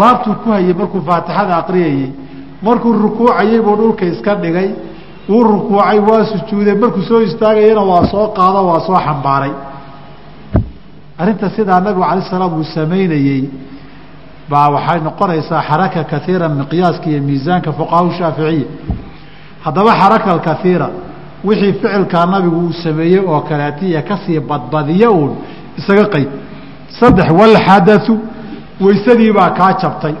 laabtuu ku hayay markuu faatixada aqriyayey markuu rukuucayey buu dhulka iska dhigay. Wuu rukuucay waa sujuuday. Markuu soo istaagayana waa soo qaado waa soo xambaaray. Arrinta sidaa nabigu alay salaam uu samaynayey baa waxay noqonaysaa xaraka kaiira miqyaaska iyo miisaanka fuqaha shaaficiya haddaba xaraka kaiira wixii ficilkaa nabigu uu sameeyey oo kaleetiya ka sii badbadiya uun isaga qeyb saddex walxadau weysadii baa kaa jabtay.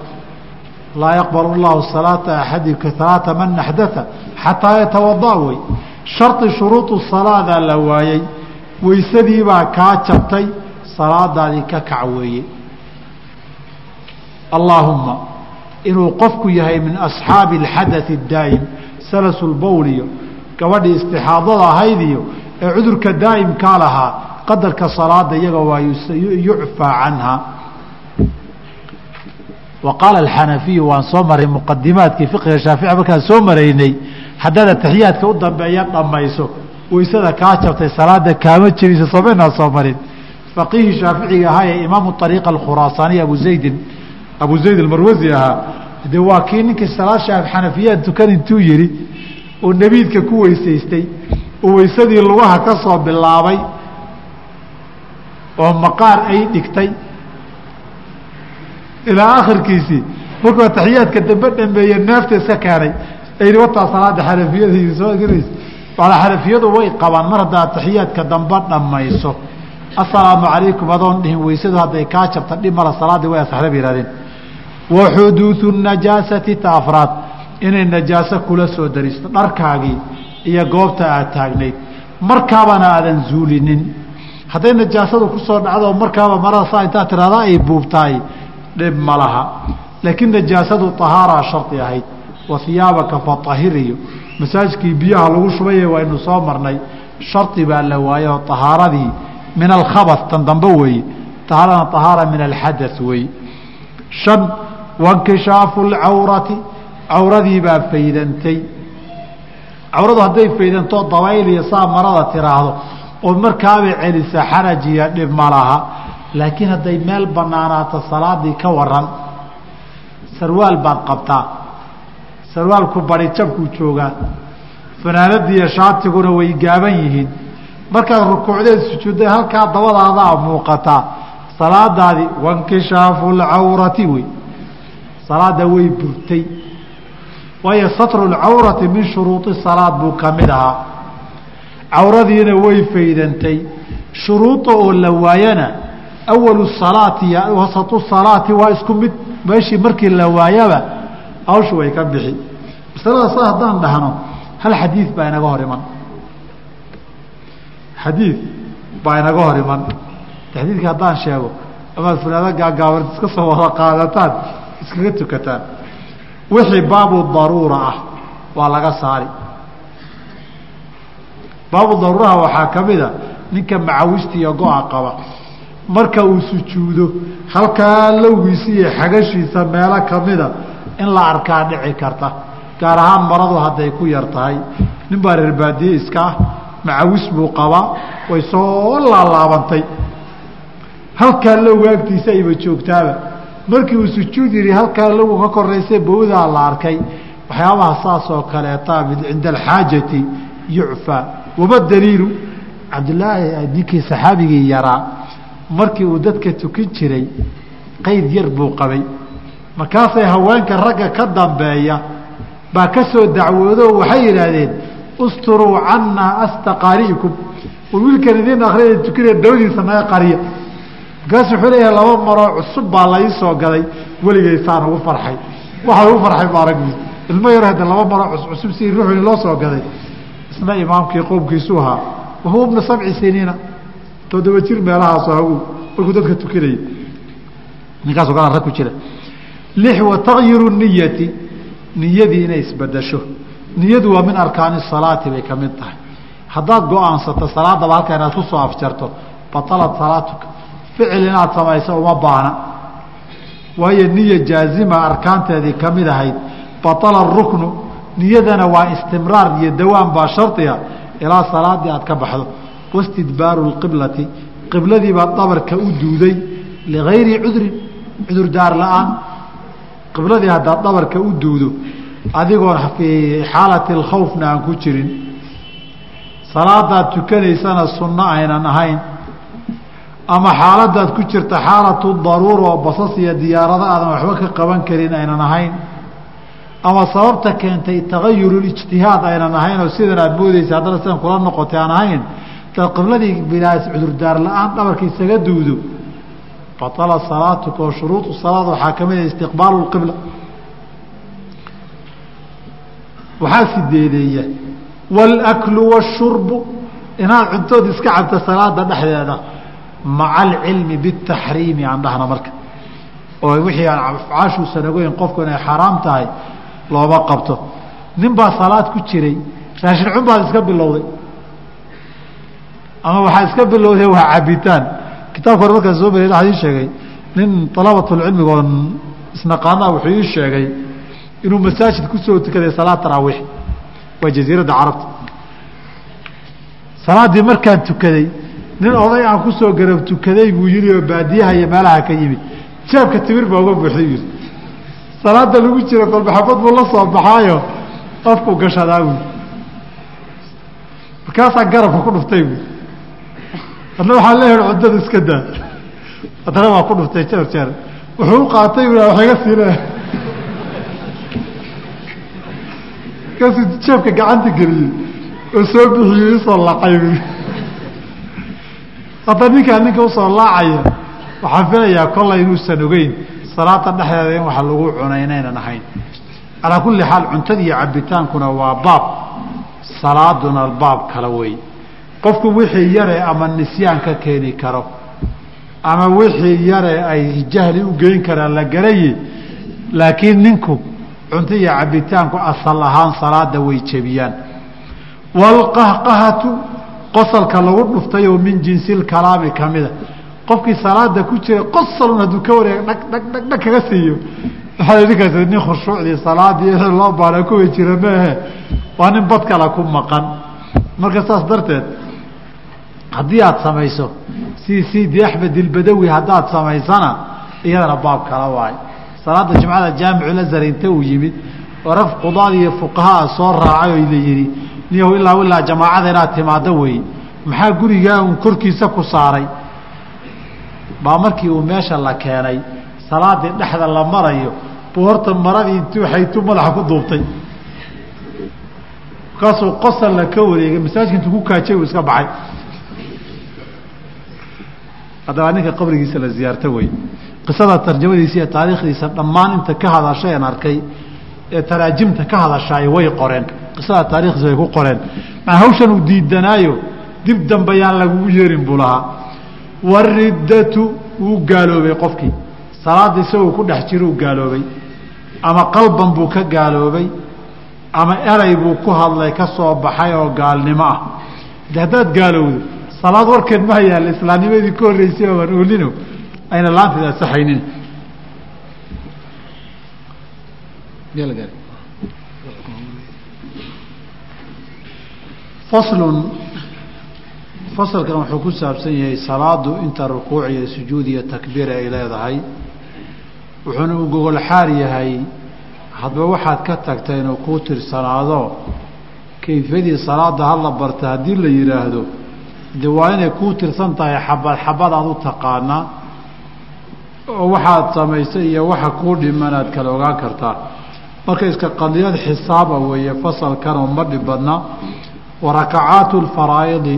Laa yaqbal llahu salaata axadika salaata man axdaa xataa yatawada wey. Shardi shuruudu salaadaa la waayey weysadii baa kaa jabtay salaadaadii ka kac weeye. Allaahumma inuu qofku yahay min asxaabi alxadai daa'im salasulbowl iyo gabadhii istixaadada ahayd iyo ee cudurka daa'imkaa lahaa qadarka salaada iyaga waa yucfaa canha wa qaala alxanafiyu waan soo maray muqadimaadkii fiqiga shaafici markaan soo maraynay haddaad ataxiyaadka u dambeeya dhammayso. Weysada kaa jabtay salaada kaama jebisa soomaynaa soo marin. Faqiihii shaaficiga ahaa ee imaamu ariiqa alkhuraasaaniy abu zaydin abu zayd almarwasi ahaa. De waa kii ninkii salaad xanafiyaad tukan intuu yihi oo nebiidka ku weysaystay oo weysadii lugaha ka soo bilaabay oo maqaar ay dhigtay ilaa akhirkiisii markuu ataxiyaadka dambe dhameeye neefta iska keenay. Ayni wataa salaada xanafiyada soo gelaysa maanaa xanafiyadu way qabaan mar haddaa ataxiyaadka dambe dhamayso assalaamu calaykum adoon dhihin weysadu hadday kaa jabta dhib mala salaadii way asaxda bay yihahdeen wa xuduudu najaasati ta afraad. Inay najaaso kula soo daristo dharkaagii iyo goobta aad taagnayd. Markaabana aadan zuulinin. Hadday najaasadu ku soo dhacdo markaaba marada saa intaa tiraada ay buubtahay dhib ma laha. Laakiin najaasadu ahaaraa shardi ahayd. Wa hiyaabaka faahir iyo biyaha lagu shubaye waynu soo marnay. Shardi baa la waaye oo ahaaradii min alkhabas tan dambe weeye ahaaradana ahaara min alxada weeye shan wankishaafu lcawrati cawradii baa faydantay. Cawradu hadday faydantoo dabayl iyo saa marada tiraahdo oo markaabay celisa xaraj iyo dhib ma laha laakiin hadday meel banaanaato salaadii ka waran sarwaal baad qabtaa. Sarwaalku bari jabkuu joogaa. Fanaanadiiyo shaatiguna way gaaban yihiin. Markaad rukuucdeed sujuudday halkaa dabadaadaa muuqataa. Salaadaadii wankishaafu lcawrati wey. Salaada way burtay. Waayo satru lcawrati min shuruudi salaad buu ka mid ahaa. Cawradiina way faydantay. Shuruuda oo la waayana awalu salaati iyo wasatu salaati waa isku mid meeshii markii la waayaba hawshu way ka bixi masalada sa haddaan dhahno hal xadiid baa inaga hor iman xadiid baa inaga hor iman xadiidka haddaan sheego amaad funaado gaagaaban iska soo wada qaadataan iskaga tukataan wixii baabu daruura ah waa laga saari baabu daruuraha waxaa ka mida ninka macawista iyo go-a qaba marka uu sujuudo halkaa lowgiisa iyo xagashiisa meelo kamida in la arkaa dhici karta. Gaar ahaan maradu hadday ku yar tahay. Nin baa reer baadiye iska ah macawis buu qabaa way soo laalaabantay. Halkaa lowga agtiisa ayba joogtaaba. Markii uu sujuud yihi halkaa logu ka koraysa bawdaa la arkay. Waxyaabaha saas oo kaleeta cinda alxaajati yucfaa wama daliilu cabdilaahi ninkii saxaabigii yaraa markii uu dadka tukin jiray qayd yar buu qabay. Markaasay haweenka ragga ka dambeeya baa ka soo dacwoodo waxay yidhaahdeen usturuu cannaa astaqaari'ikum. Wiilkan idin akrida tukinaya dabadiisa naga qariya. Markaasu wuxuu leeyahay laba maroo cusub baa lai soo gaday weligaysaan ugu farxay. Waxaa ugu farxay maaragii ilmo yar hadda laba maroo cuscusub si ruuxuni loo soo gaday isna imaamkii qowmkiisu ahaa. Wahuwa bna sabci siniina toddoba jir meelahaaso hagu markuu dadka tukinayay ninkaaso kala rag ku jira. Lix wa takyiru niyati niyadii inay isbedesho niyadu waa min arkaani salaati bay ka mid tahay. Haddaad go'aansato salaadaba halka inaad ku soo afjarto batalat salaatuka. Ficil inaad samayso uma baahna. Waayo niya jaazima arkaanteedii ka mid ahayd. Batala ruknu niyadana waa istimraar iyo dawaan baa shardiga ilaa salaadii aad ka baxdo wastidbaaru qibladii baa dabarka u duuday ligayri cudrin cudurdaar la'aan. qibladii haddaad dhabarka u duudo adigoon fii xaalati alkhawfna aan ku jirin. Salaadaad tukanaysana sunno aynan ahayn. Ama xaaladaad ku jirta xaalatu daruura oo basas iyo diyaarado aadan waxba ka qaban karin aynan ahayn. Ama sababta keentay tagayurulijtihaad aynan ahayn oo sidan aad moodeysa haddana sidan kula noqotay aan ahayn qibladii bilaas cudurdaar la'aan dhabarka isaga duudo. Batala salaatuka oo shuruudu salaad waxaa ka mid ah istiqbaalu lqibla waxaa sideedeeya wاlaklu wاshurbu inaad cuntood iska cabta salaada dhexdeeda maca alcilmi bitaxriimi aan dhahna marka. Oo wixii aan afcaashuusan ogeyn qofku inay xaaraam tahay looma qabto. Nin baa salaad ku jiray raashin cun baad iska bilowday ama waxaa iska bilowday waa cabitaan. Kitaabka hore markaan soo beriy waxaa ii sheegay nin dalabatulcilmiga oon isnaqaanaa wuxuu ii sheegay inuu masaajid ku soo tukaday salaad taraawiix waa jaziiradda carabta. Salaaddii markaan tukaday nin oday aan ku soo garab tukaday buu yihi oo baadiyaha iyo meelaha ka yimid. Jeebka timir baa uga buuxday yii salaada lagu jira kolbaxabad buu la soo baxaayo qofku gashadaa buui markaasaa garabka ku dhuftay buui adna waxaa leeyahi cuntada iska daa. Haddana waa ku dhuftay jeer jeer. Wuxuu u qaatay wax iga siile markaasuu jeebka gacanta geliyey oo soo bixiyey u soo laacay hadda ninkaa ninka u soo laacaya waxaan filayaa kollay inuusan ogeyn. Salaada dhexdeeda in wax lagu cunay inaynan ahayn calaa kulli xaal cuntada iyo cabitaankuna waa baab. Salaaduna baab kale wey qofku wixii yare ama nisyaan ka keeni karo ama wixii yare ay jahli u geyn karaan la garaye laakiin ninku cunto iyo cabitaanku asal ahaan salaada way jebiyaan. Waalqahqahatu qosalka lagu dhuftay oo min jinsi lkalaami kamida qofkii salaada ku jira qosalun hadduu ka wareega dhag dhag dhag dhag kaga siiyo. Waxaa ninkaas nin khushuucdii salaadii loo baana kuwa jira maahe waa nin bad kale ku maqan. Marka saas darteed haddii aada samayso si sidi axmed ilbadawi haddaad samaysana iyadana baab kala waayo. Salaada jimcada jaamiculazar inta uu yimid oo rag qudaad iyo fuqahaa soo raacay oo la yihi niyahu ilaa ilaa jamaacada inaad timaado wey maxaa gurigaa un korkiisa ku saaray? Baa markii uu meesha la keenay salaadii dhexda la marayo buu horta maradii intuu xaytu madaxa ku duubtay. Markaasuu qosalna ka wareegay masaajidka intuu ku kaajay uu iska baxay haddaba ninka qabrigiisa la ziyaarto wey. Qisada tarjamadiisa iyo taariikhdiisa dhammaan inta ka hadashay aan arkay ee taraajimta ka hadashaay way qoreen. Qisada taarikhdiisa way ku qoreen. Maa hawshan uu diidanaayo dib dambe yaan lagugu yeerin buu lahaa. Wariddatu wuu gaaloobay qofkii. Salaada isagoo ku dhex jiro uu gaaloobay. Ama qalban buu ka gaaloobay. Ama eray buu ku hadlay ka soo baxay oo gaalnimo ah. De haddaad gaalowdo salaad warkeed ma yaalla islaamnimadii ka horreysay ooan oolino ayna laanteed asaxaynin faslun fasalkan wuxuu ku saabsan yahay salaadu inta rukuuc iyo sujuud iyo takbiir ay leedahay. Wuxuuna u gogol xaar yahay hadba waxaad ka tagta inuu kuu tirsanaado kayfiyadii salaada hala barta haddii la yidhaahdo de waa inay kuu tirsan tahay xabad xabad aad u taqaanaa oo waxaad samaysay iyo waxa kuu dhimanaad kala ogaan kartaa. Marka iska qadiyad xisaaba weeye fasalkanoo ma dhib badna wa rakacaatu lfaraa'idi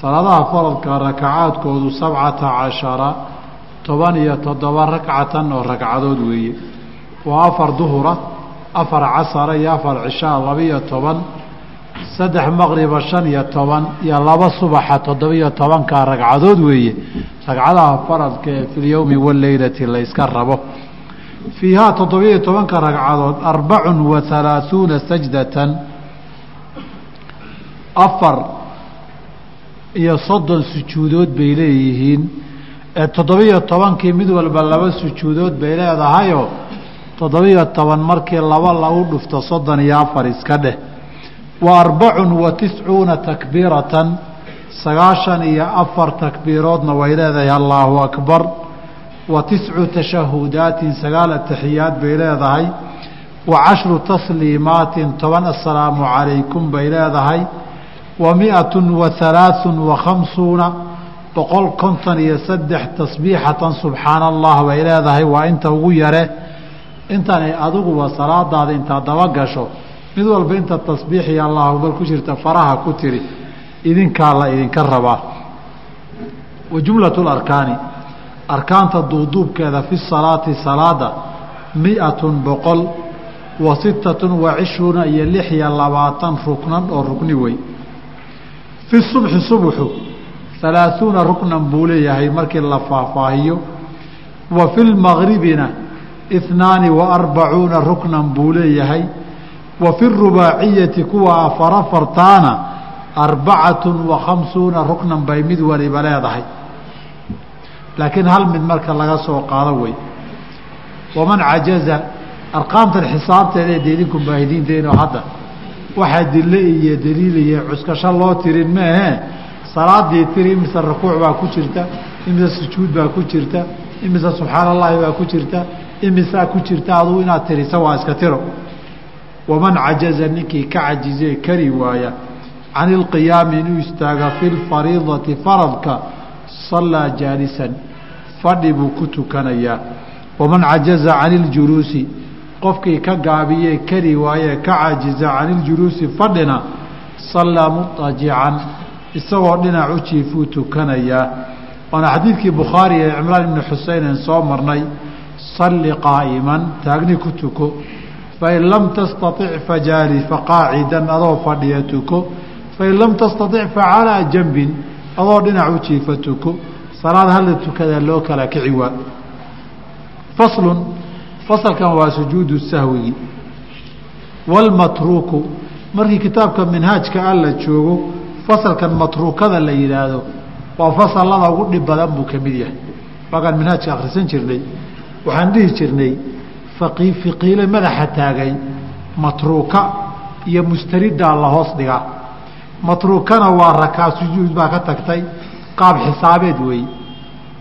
salaadaha faradka rakacaadkoodu sabcata cashara toban iyo toddoba ragcatan oo ragcadood weeye. Waa afar duhura afar casara iyo afar cishaa laba-iyo toban saddex maqriba shan iyo toban iyo laba subaxa toddoba-iyo tobanka ragcadood weeye ragcadaha faradka ee fi lyowmi waleylati la rabo. Fiihaa toddoba-iyo tobanka ragcadood arbacun wa halaaثuuna sajdatan. Afar iyo soddon sujuudood bay leeyihiin. Ee toddoba-iyo tobankii mid walba laba sujuudood bay leedahayoo toddoba-iyo toban markii laba lagu dhufto soddon iyo afar iska dheh wa arbacun wa tiscuuna takbiiratan sagaashan iyo afar takbiiroodna way leedahay allaahu akbar. Wa tiscu tashahudaatin sagaal ataxiyaad bay leedahay. Wa cashru tasliimaatin toban assalaamu calaykum bay leedahay. Wa miatun wa halaaثun wa khamsuuna boqol konton iyo saddex tasbiixatan subxaana allah bay leedahay. Waa inta ugu yare. Intanay adiguba salaadaada intaad daba gasho mid walba inta tasbiixi allahu akbar ku jirta faraha ku tiri idinkaa la idinka rabaa. Wa jumlatu larkaani arkaanta duuduubkeeda fi salaati salaada miatun boqol wa sittatun wa cishruuna iyo lix iyo labaatan ruknan oo rukni wey fi subxi subuxu halaaثuuna ruknan buu leeyahay markii la faahfaahiyo. Wa fi lmaqribina itnaani wa arbacuuna ruknan buu leeyahay wa fi rubaaciyati kuwa afar afartaana arbacatu wa khamsuuna ruknan bay mid waliba leedahay. Laakiin hal mid marka laga soo qaado wey waman cajaza arqaamtan xisaabteeda ee deedinku baahidiinteeno hadda. Waxaa dille iyo daliil iyo cuskasho loo tirin meehee salaadii tiri imise rukuuc baa ku jirta imise sujuud baa ku jirta imise subxaana allahi baa ku jirta imisaa ku jirta aduu inaad tirisa waa iska tiro waman cajaza ninkii ka cajizee kari waaya can ilqiyaami inuu istaaga fi lfariidati faradka sallaa jaalisan fadhi buu ku tukanayaa. Waman cajaza can iljuluusi qofkii ka gaabiyee kari waayee ka cajiza can iljuluusi fadhina sallaa mutajican isagoo dhinac u jiifuu tukanayaa. Waana xadiidkii bukhaari ee cimraan ibni xuseynen soo marnay salli qaa'iman taagni ku tuko fain lam tastaطic fajaali faqaacidan adoo fadhiya tuko fain lam tastaطic facalaa janbin adoo dhinac u jiifa tuko salaad hala tukada loo kala kici waa faslun fasalkan waa sujuudu sahwigi wاlmatruuku markii kitaabka minhaajka alla joogo fasalkan matruukada la yidhaahdo waa fasalada ugu dhib badan buu ka mid yahay waakaan minhaajka akhrisan jirnay waxaan dhihi jirnay fiqiile madaxa taagay matruuka iyo mustaridaa la hoos dhigaa matruukana waa rakaa sujuud baa ka tagtay qaab xisaabeed weeye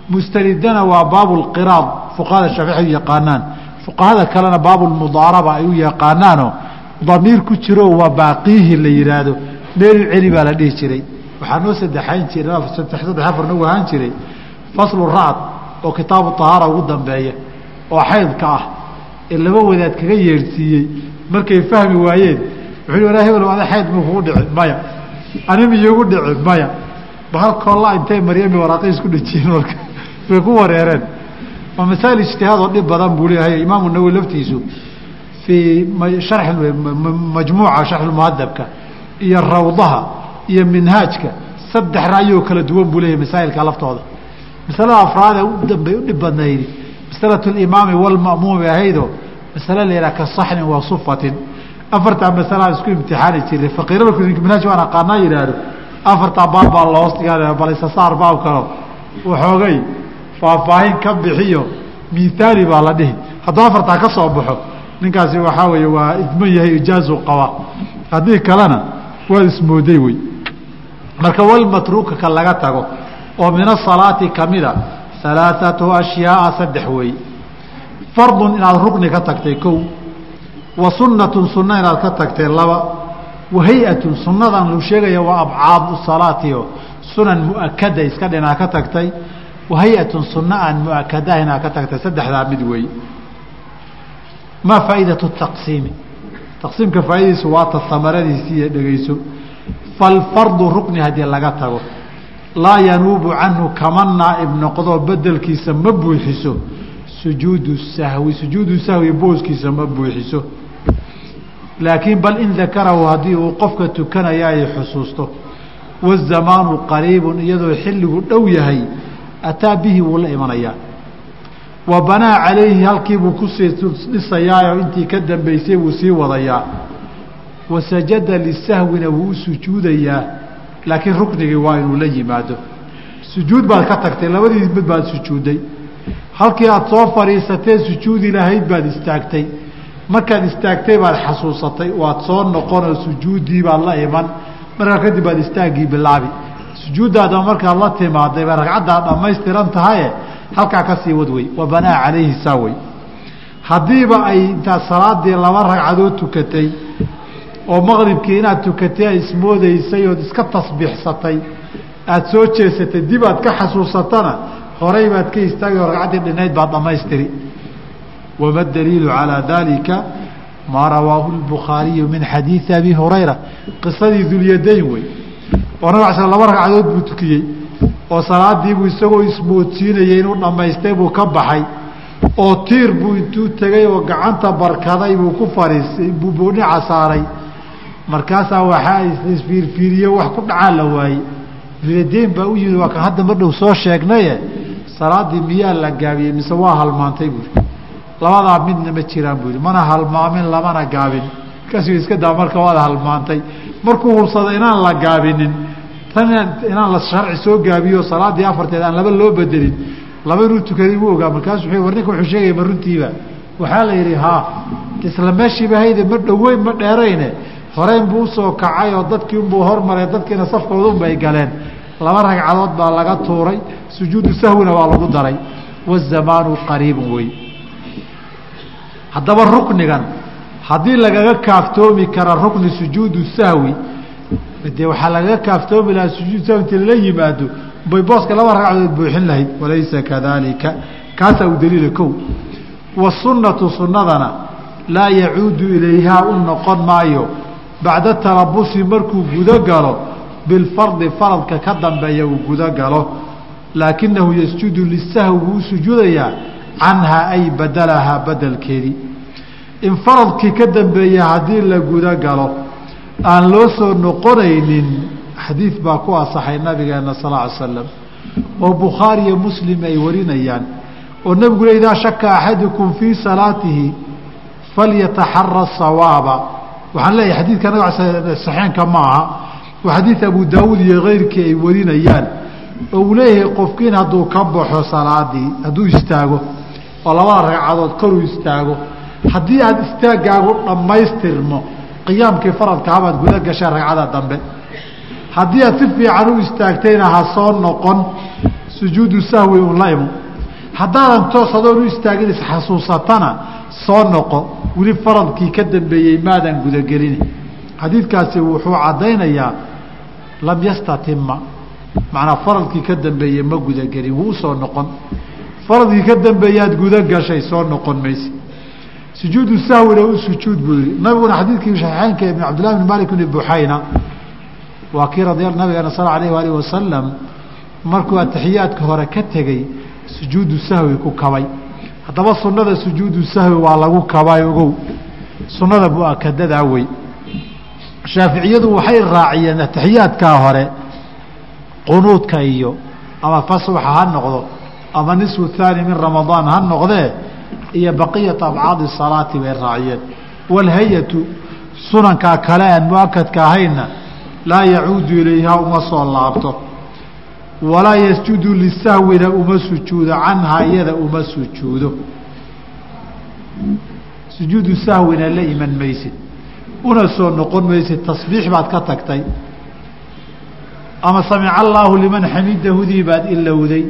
mustaridana waa baabulqiraad fuqahada shaafici u yaqaanaan. Fuqahada kalena baabulmudaaraba ay u yaqaanaanoo damiir ku jiro waa baaqiihi la yihaahdo meelu celi baa la dhihi jiray. Waxaa noo sadexayn jiray saddex afar nagu ahaan jiray. Faslu racd oo kitaabu tahaara ugu dambeeya oo xaydka ah ee laba wadaad kaga yeerhsiiyey markay fahmi waayeen wuxuu walaa hebel ada xayd muu kugu dhici maya. Anim iyogu dhici maya. Bahal koolla intay maryami waraaqi isku dhejiyeen marka way ku wareereen. Waa masaa'il ijtihaad oo dhib badan buu leeyahay imaamu nawowi laftiisu fii majmuuca sharxulmuhadabka iyo rawdaha iyo minhaajka saddex ra'yoo kala duwan buu leeyahay masaa'ilka laftooda. Masalada afraadee u dambay u dhib badnaydi masalatu alimaami walma'muum bay ahaydoo masale la yidhaha ka saxnin wa sufatin afartaa masalaan isku imtixaani jiray faqiira markuu waan aqaanaa yidhaahdo afartaa baab baa lahoos dhigaa bal isasaar baab kalo waxoogay faahfaahin ka bixiyo mihaali baa la dhihi hadduu afartaa ka soo baxo ninkaasi waxaa weeye waa idmo yahay ijaazu qaba haddii kalena waa ismooday wey marka walmatruuka ka laga tago oo min asalaati kamida alaaatu ashyaaa saddex wey fardun inaad rukni ka tagtay kow wa sunatun sunna inaad ka tagtay laba wa hay'atun sunnadan lu sheegaya waa abcaadu salaatio sunan muakada iska dhinaa ka tagtay wa hay'atun sunna aan muakadaha inaad ka tagtay saddexdaa mid wey maa faaidatu taqsiimi taqsiimka faaidadiisu waata amaradiisi iyo dhegeyso falfardu rukni haddii laga tago laa yanuubu canhu kama naaib noqdo bedelkiisa ma buuxiso. Sujuudu sahwi sujuudu sahwi booskiisa ma buuxiso. Laakiin bal in dakarahu haddii uu qofka tukanaya ay xusuusto wazamaanu qariibun iyadoo xilligu dhow yahay ataa bihi wuu la imanayaa. Wa banaa calayhi halkiibuu ku sii dhisayaayo intii ka dambeysay wuu sii wadayaa. Wa sajada lisahwina wuu u sujuudayaa laakiin ruknigii waa inuu la yimaado. Sujuud baad ka tagtay labadii mid baad sujuudday halkii aada soo fadhiisatee sujuudi lahayd baad istaagtay. Markaad istaagtay baad xasuusatay waad soo noqonoo sujuuddii baad la iman. Markaa kadib baad istaaggii bilaabi. Sujuuddaada markaad la timaaday bay ragcaddaad dhammaystiran tahaye halkaa ka sii wad wey wa banaa calayhi saa wey haddiiba ay intaad salaadii laba ragcadood tukatay oo maqribkii inaad tukatay a ismoodaysay ood iska tasbiixsatay aada soo jeesatay dib aad ka xasuusatana horay baad ka istaagi oo ragcaddii dhinayd baad dhammaystiri wama daliilu calaa dalika maa rawaahu lbukhaariyu min xadiidi abi hurayra. Qisadii dulyadayn wey oo nabig sl laba ragcadood buu tukiyey oo salaadiibuu isagoo ismoodsiinayay inuu dhammaystay buu ka baxay oo tiir buu intuu tegay oo gacanta barkaday buu ku fariisay buu boodhica saaray markaasaa waxaa isfiirfiiriye wax ku dhacaa la waayey. Dulyadayn baa u yimid waa kan hadda mardhow soo sheegnaye salaadii miyaa la gaabiyey mise waa halmaantay buuri labadaa midna ma jiraan buu yihi mana halmaamin lamana gaabin. Kasii iska daa marka waad halmaantay. Markuu hubsada inaan la gaabinin tan inaan la sharci soo gaabiyo salaadii afarteed aan laba loo bedelin laba inuu tukaday wuu ogaa. Markaasu war ninka wuxuu sheegaya ma runtiiba waxaa la yidhi haa isla meeshiiba hayde ma dhoweyn ma dheerayne horeyn buu u soo kacay oo dadkii unbuu hormaray dadkiina safkooda unbay galeen. Laba ragcadood baa laga tuuray sujuudu sahwina waa lagu daray. Wazamaanu qariibun wey haddaba ruknigan haddii lagaga kaaftoomi kara rukni sujuudu sahwi dee waxaa lagaga kaaftoomi lahaa sujuud sahwi inti lala yimaado bay booska laba ragcadood buuxin lahayd. Walaysa kadaalika. Kaasaa u daliila kow wasunnatu sunnadana laa yacuudu ilayhaa u noqon maayo bacda talabusi markuu gudo galo bilfardi faradka ka dambeeya uu gudo galo. Laakinahu yasjudu lisahwi wuu sujuudayaa canhaa ay badalahaa badelkeedii in faradkii ka dambeeya haddii la gudo galo aan loo soo noqonaynin xadiid baa ku asaxay nabigeena sal ly slam oo bukhaari iyo muslim ay warinayaan oo nebigu le idaa shaka axadukum fii salaatihi falyataxara sawaaba waxaan leeyahay xadiidka nabig saxeenka ma aha. Waa xadiid abu daawuud iyo keyrkii ay warinayaan. Oo uu leeyahay qofkiin hadduu ka baxo salaadii hadduu istaago oo labada ragcadood koruu istaago haddii aada istaaggaagu dhammaystirmo qiyaamkii faradka habaad guda gashay ragcada dambe. Haddii aad si fiican u istaagtayna ha soo noqon sujuudu sahwi un la imo haddaadan toos adoon u istaagin isxasuusatana soo noqo weli faradkii ka dambeeyey maadan gudagelini xadiidkaasi wuxuu caddaynayaa lam yastatima macnaa faradkii ka dambeeyey ma gudagelin wuu u soo noqon. Faradkii ka dambeeyaad guda gashay soo noqon mayse. Sujuudu sahwina u sujuud buu yihi nabiguna xadiidkii saxiixeynka ibn cabdillahi bn malik bni buxayna waa kii radi nabigeena sal alayh alih wasalam markuu atixiyaadka hore ka tegey sujuudu sahwi ku kabay haddaba sunada sujuudu sahwi waa lagu kabay ogow. Sunada muakadadaa wey shaaficiyadu waxay raaciyeen atixiyaadkaa hore qunuudka iyo ama faswaxa ha noqdo ama nisfu thaani min ramadaan ha noqdee iyo baqiyat abcaadi salaati bay raaciyeen. Walhay-atu sunankaa kale aan muakadka ahayna laa yacuudu ilayhaa uma soo laabto walaa yasjudu lisahwina uma sujuudo canhaa iyada uma sujuudo. Sujuudu sahwina la iman maysid una soo noqon maysid tasbiix baad ka tagtay. Ama samica allaahu liman xamidahudii baad ilowday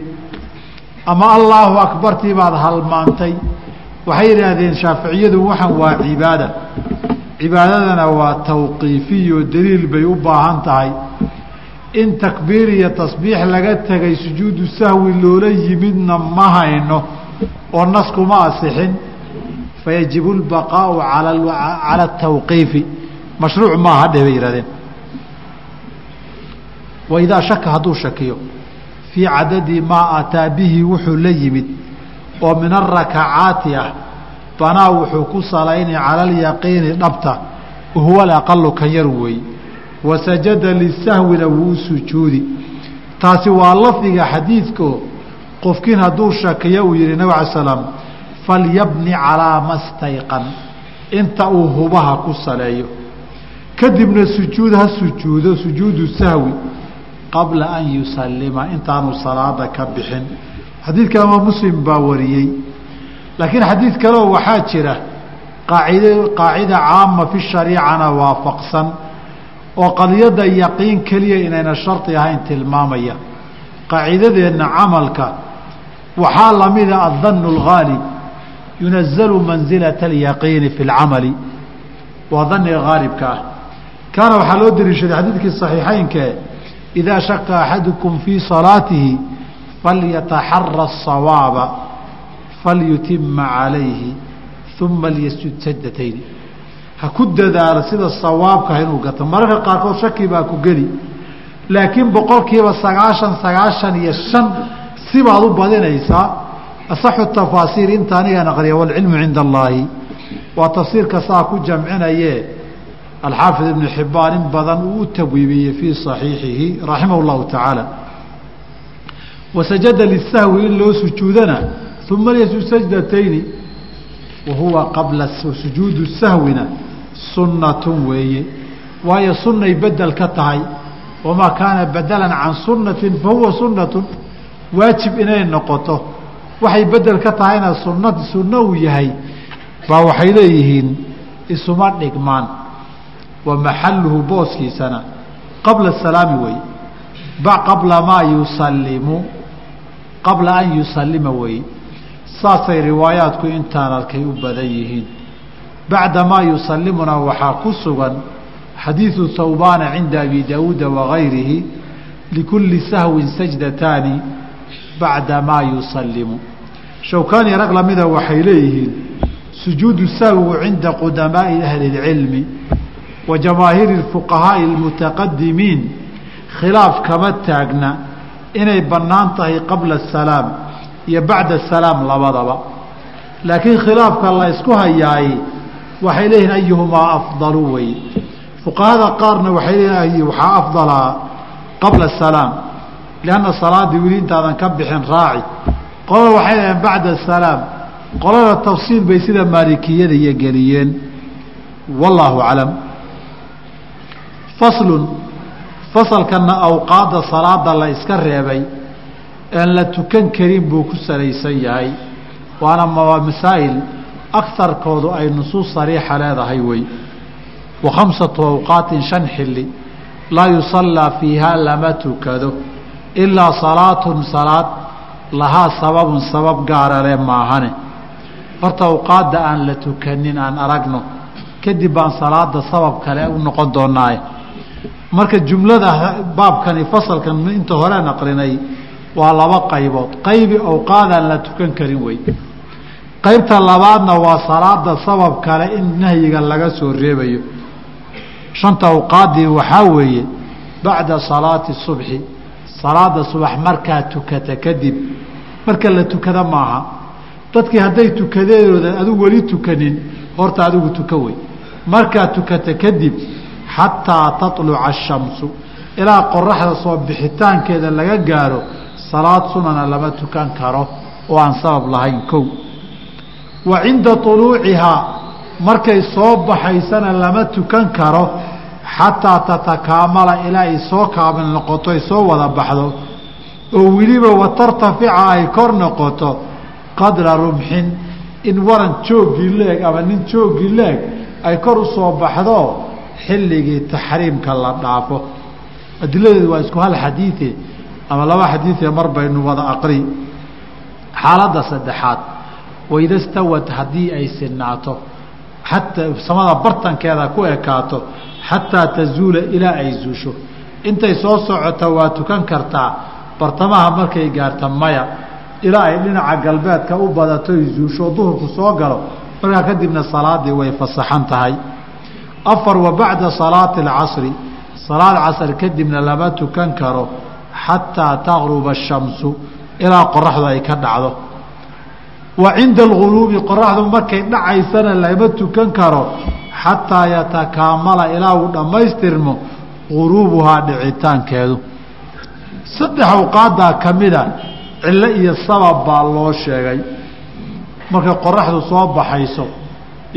ama allaahu akbartii baad halmaantay. Waxay yidhaahdeen shaaficiyadu waxan waa cibaada. Cibaadadana waa tawqiifiyo daliil bay u baahan tahay in takbiir iyo tasbiix laga tegay sujuudu sahwi loola yimidna ma hayno oo naskuma asixin fayajibu lbaqaau cala atawqiifi mashruuc maaha dheh bay yihahdeen waidaa shaka hadduu shakiyo fii cadadi maa ataa bihi wuxuu la yimid oo min arakacaati ah banaa wuxuu ku salaynay cala alyaqiini dhabta wahuwa alaqalu kan yar weeye wasajada lisahwina wuu sujuudi. Taasi waa lafdiga xadiidko qofkiin hadduu shakiyo uu yihi nabig ala slaam falyabni calaa ma stayqan inta uu hubaha ku saleeyo. Kadibna sujuud ha sujuudo sujuudu sahwi qabla an yusalima intaanu salaada ka bixin. Xadiidka imaam muslim baa wariyey. Laakiin xadiid kaleo waxaa jira qaacid qaacida caama fi shariicana waafaqsan oo qadiyadda yaqiin keliya inayna shardi ahayn tilmaamaya qaacidadeenna camalka waxaa lamida aلdanu اlgaalib yunazalu manzilaة اlyaqiini fi اlcamali waa daniga gaalibka ah kaana waxaa loo dariishaday xadiidkii صaxiixeynke idaa shaka axadukum fii salaatihi falyataxara الصawaaba falyutima calayhi uma lyasjud sajdatayni ha ku dadaalo sida sawaabka inuu gato. Mararka qaarkood shaki baa ku geli. Laakiin boqolkiiba sagaashan sagaashan iyo shan sibaad u badinaysaa asaxu tafaasiir inta aniga naqriya waalcilmu cinda allaahi waa tafsiirka saa ku jamcinaye alxaafid ibnu xibbaan in badan uu u tabwiibiyey fii صaxiixihi raximah اllahu tacaala wasajada lisahwi in loo sujuudana uma lyasjud sajdatayni wa huwa qabla sujuudu sahwina sunnatun weeye. Waayo sunnay bedel ka tahay. Wamaa kaana badalan can sunnatin fahuwa sunnatun. Waajib inay noqoto. Waxay bedel ka tahayna sunna sunno uu yahay. Baa waxay leeyihiin isuma dhigmaan. Wa maxaluhu booskiisana. Qabla salaami wey. Qabla maa yusalimu qabla an yusalima weeye saasay riwaayaadku intaan arkay u badan yihiin bacda maa yusalimuna waxaa ku sugan xadiidu hawbaana cinda abi daawuuda wagayrihi likulli sahwin sajdataani bacda maa yusalimu shawkaani rag lamida waxay leeyihiin sujuudu sahwigu cinda qudamaa'i ahli اlcilmi wa jamaahiiri اfuqahaaءi اlmutaqadimiin khilaaf kama taagna inay bannaan tahay qabla asalaam iyo bacda asalaam labadaba laakiin khilaafka la ysku hayaay waxay leeyihiin ayuhumaa afdalu wey fuqahada qaarna waxay leeyihiin waxaa afdalaa qabla asalaam lianna salaaddii weli ka bixin raaci. Qolada waxay leeyihiin bacda asalaam qolada tafsiil bay sida maalikiyada iyo geliyeen. Wallaahu aclam. Faslun fasalkana awqaadda salaada la iska reebay aan la tukan karin buu ku salaysan yahay. Waana masaa'il akarkoodu ay nusuus sariixa leedahay wey wa khamsatu awqaatin shan xilli laa yusallaa fiihaa lama tukado ilaa salaatun salaad lahaa sababun sabab gaara le maahane horta awqaadda aan la tukanin aan aragno kadib baan salaada sabab kale u noqon doonaaye marka jumlada baabkani fasalkan inta hore naqlinay waa laba qaybood qaybi awqaadaan la tukan karin wey qaybta labaadna waa salaada sabab kale in nahyiga laga soo reebayo. Shanta awqaaddii waxaa weeye bacda salaati subxi salaada subax markaa tukata kadib. Marka la tukada maaha dadkii hadday tukadeedooda adigu weli tukanin horta adigu tuka wey. Markaa tukata kadib xataa taluca ashamsu ilaa qoraxda soo bixitaankeeda laga gaaro salaad sunana lama tukan karo. Oo aan sabab lahayn kow wa cinda uluucihaa markay soo baxaysana lama tukan karo xataa tatakaamala ilaa ay soo kaamil noqoto ay soo wada baxdo. Oo weliba watartafica ay kor noqoto qadra rumxin in waran jooggii leeg ama nin jooggii leeg ay kor u soo baxdo xilligii taxriimka la dhaafo. Adiladeedu waa isku hal xadiie ama laba xadiie mar baynu wada aqri xaaladda saddexaad waida stawad haddii ay sinaato xataa samada bartankeeda ku ekaato xataa tazuula ilaa ay zuusho. Intay soo socota waa tukan kartaa bartamaha markay gaarta maya ilaa ay dhinaca galbeedka u badato zuusho duhurku soo galo markaa kadibna salaadii way fasaxan tahay. Afar wa bacda salaati alcasri salaad casr kadibna lama tukan karo xataa taqruba ashamsu ilaa qoraxdu ay ka dhacdo wa cinda alguruubi qoraxdu markay dhacaysana lama tukan karo xataa yatakaamala ilaa uu dhammaystirmo guruubuhaa dhicitaankeedu. Saddex awqaadaa ka mida cillo iyo sabab baa loo sheegay. Markay qoraxdu soo baxayso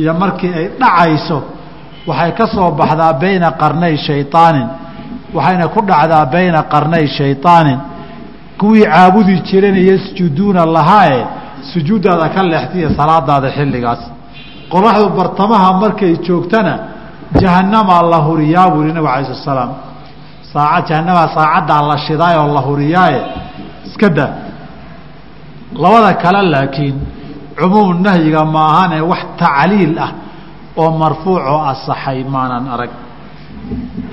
iyo markii ay dhacayso waxay ka soo baxdaa bayna qarnay shayطaanin waxayna ku dhacdaa bayna qarnay shayطaanin kuwii caabudi jireen yasjuduuna lahaae sujuuddaada ka leextiya salaadaada xilligaas. Qoraxdu bartamaha markay joogtana jahanamaa la huriyaa buu yihi nabig alay slat slaam saaca jahanamaa saacaddaa la shidaay oo la huriyaaye. Iska daa labada kale laakiin cumuum nahyiga maahane wax tacliil ah oo marfuucoo asaxay maanan arag.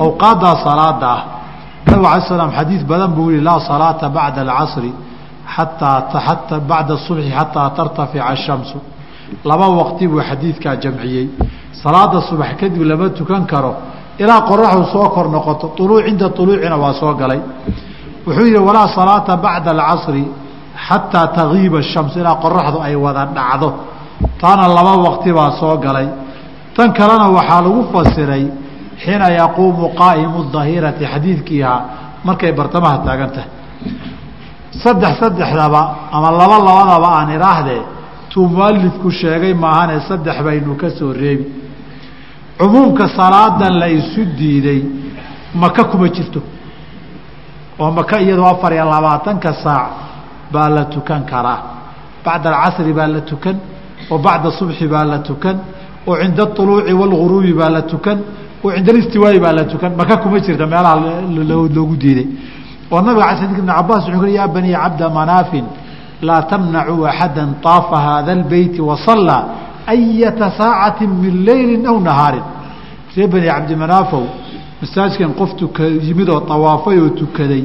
Awqaaddaa salaada ah nabig alay slam xadiid badan buu yihi laa salaata bacda alcasri ataa bacda subxi xataa tartafica ashamsu laba waqti buu xadiidkaa jamciyey salaada subax kadib lama tukan karo ilaa qoraxdu soo kor noqoto uluuc cinda uluucina waa soo galay wuxuu yihi walaa salaata bacda alcasri xataa tagiiba shams ilaa qoraxdu ay wada dhacdo taana laba waqti baa soo galay tan kalena waxaa lagu fasiray xiina yaquumu qaa'imu dahirati xadiidkiiha markay bartamaha taagan tahay saddex saddexdaba ama laba labadaba aan idhaahdee tuu mualifku sheegay maahane saddex baynu ka soo reebi. Cumuumka salaadan la isu diiday maka kuma jirto? Oo maka iyadoo afar iyo labaatanka saac baa la tukan karaa? Bacda alcasri baa la tukan oo bacda subxi baa la tukan oo cinda auluuci wاlguruubi baa la tukan oo cinda alistiwaayi baa la tukan maka kuma jirta? Meelaha loogu diiday oo nabiga a ibn cabaas wuxuu ya bani cabda manaafin laa tamnacuu axada طaafa haada اlbeyti wasallaa ayata saacati min leyli aw nahaarin. Ree bani cabdimanaafow masaajkan qof tuka oo awaafay oo tukaday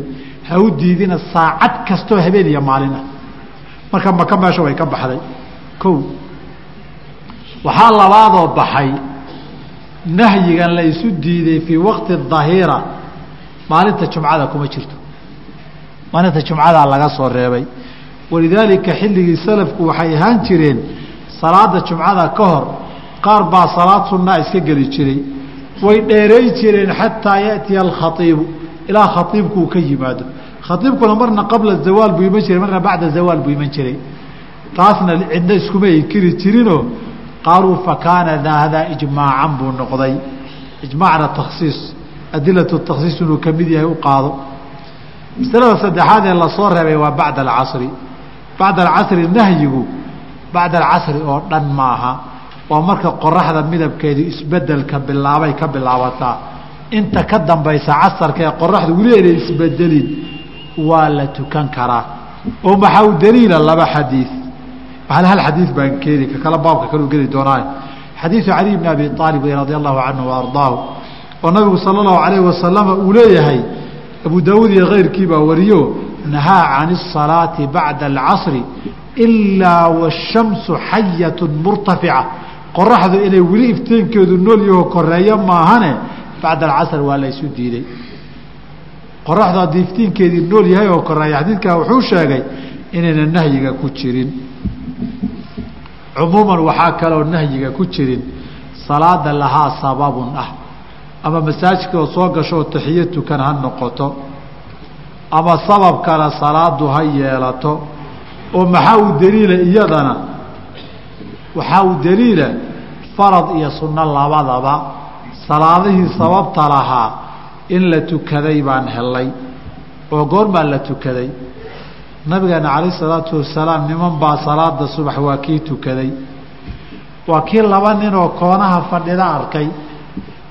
ha u diidina saacad kastoo habeen iyo maalin ah marka maka meesha way ka baxday. Ko waxaa labaadoo baxay nahyigan la diiday fii waqti dahira maalinta jumcada kuma jirto maalinta jumcadaa laga soo reebay. Walidaalika xilligii salafku waxay ahaan jireen salaada jumcada ka hor qaar baa salaad sunnaa iska geli jiray. Way dheeray jireen xataa yaأtiya alkhaiibu ilaa khaiibku uu ka yimaado. Khaiibkuna marna qabla zawaal buu iman jiray marna bacda zawaal buu iman jiray. Taasna cidna iskuma inkiri jirinoo qaaluu fakaana hadaa ijmaacan buu noqday. Ijmaacna takhsiis adilatu takhsiis inuu ka mid yahay u qaado masalada saddexaad ee la soo reebay waa bacda alcasri. Bacda alcasri nahyigu bacda alcasri oo dhan maaha. Waa marka qoraxda midabkeedu isbeddelka bilaabay ka bilaabataa. Inta ka dambaysa casarka ee qoraxdu weli ayna isbedelin waa la tukan karaa. Oo maxaa u daliila laba xadiid waxaana hal xadiid baan keeni ka kale baabka kaleu geli doonaa. Xadiidu cali bni abi aalib radi allahu canhu wa oo nabigu sala allahu alayhi wasalama uu leeyahay abu daawuud iyo keyrkii baa wariyo nahaa can الsalaati bacda alcasri ilaa washamsu xayatu murtafica. Qoraxdu inay weli iftiinkeedu nool yaho koreeyo maahane bacda alcasr waa la ysu diiday qoraxdu haddii iftiinkeedii nool yahay oo koreeya xadiidkaa wuxuu sheegay inayna nahyiga ku jirin. Cumuuman waxaa kaloo nahyiga ku jirin. Salaada lahaa sababun ah ama masaajidka oo soo gasho oo taxiyo tukan ha noqoto ama sabab kale salaadu ha yeelato oo maxaa u daliila iyadana waxaa u daliila farad iyo sunno labadaba salaadihii sababta lahaa in la tukaday baan helay oo goormaa la tukaday. Nabigeena calayh isalaatu wasalaam niman baa salaada subax waa kii tukaday. Waa kii laba ninoo koonaha fadhida arkay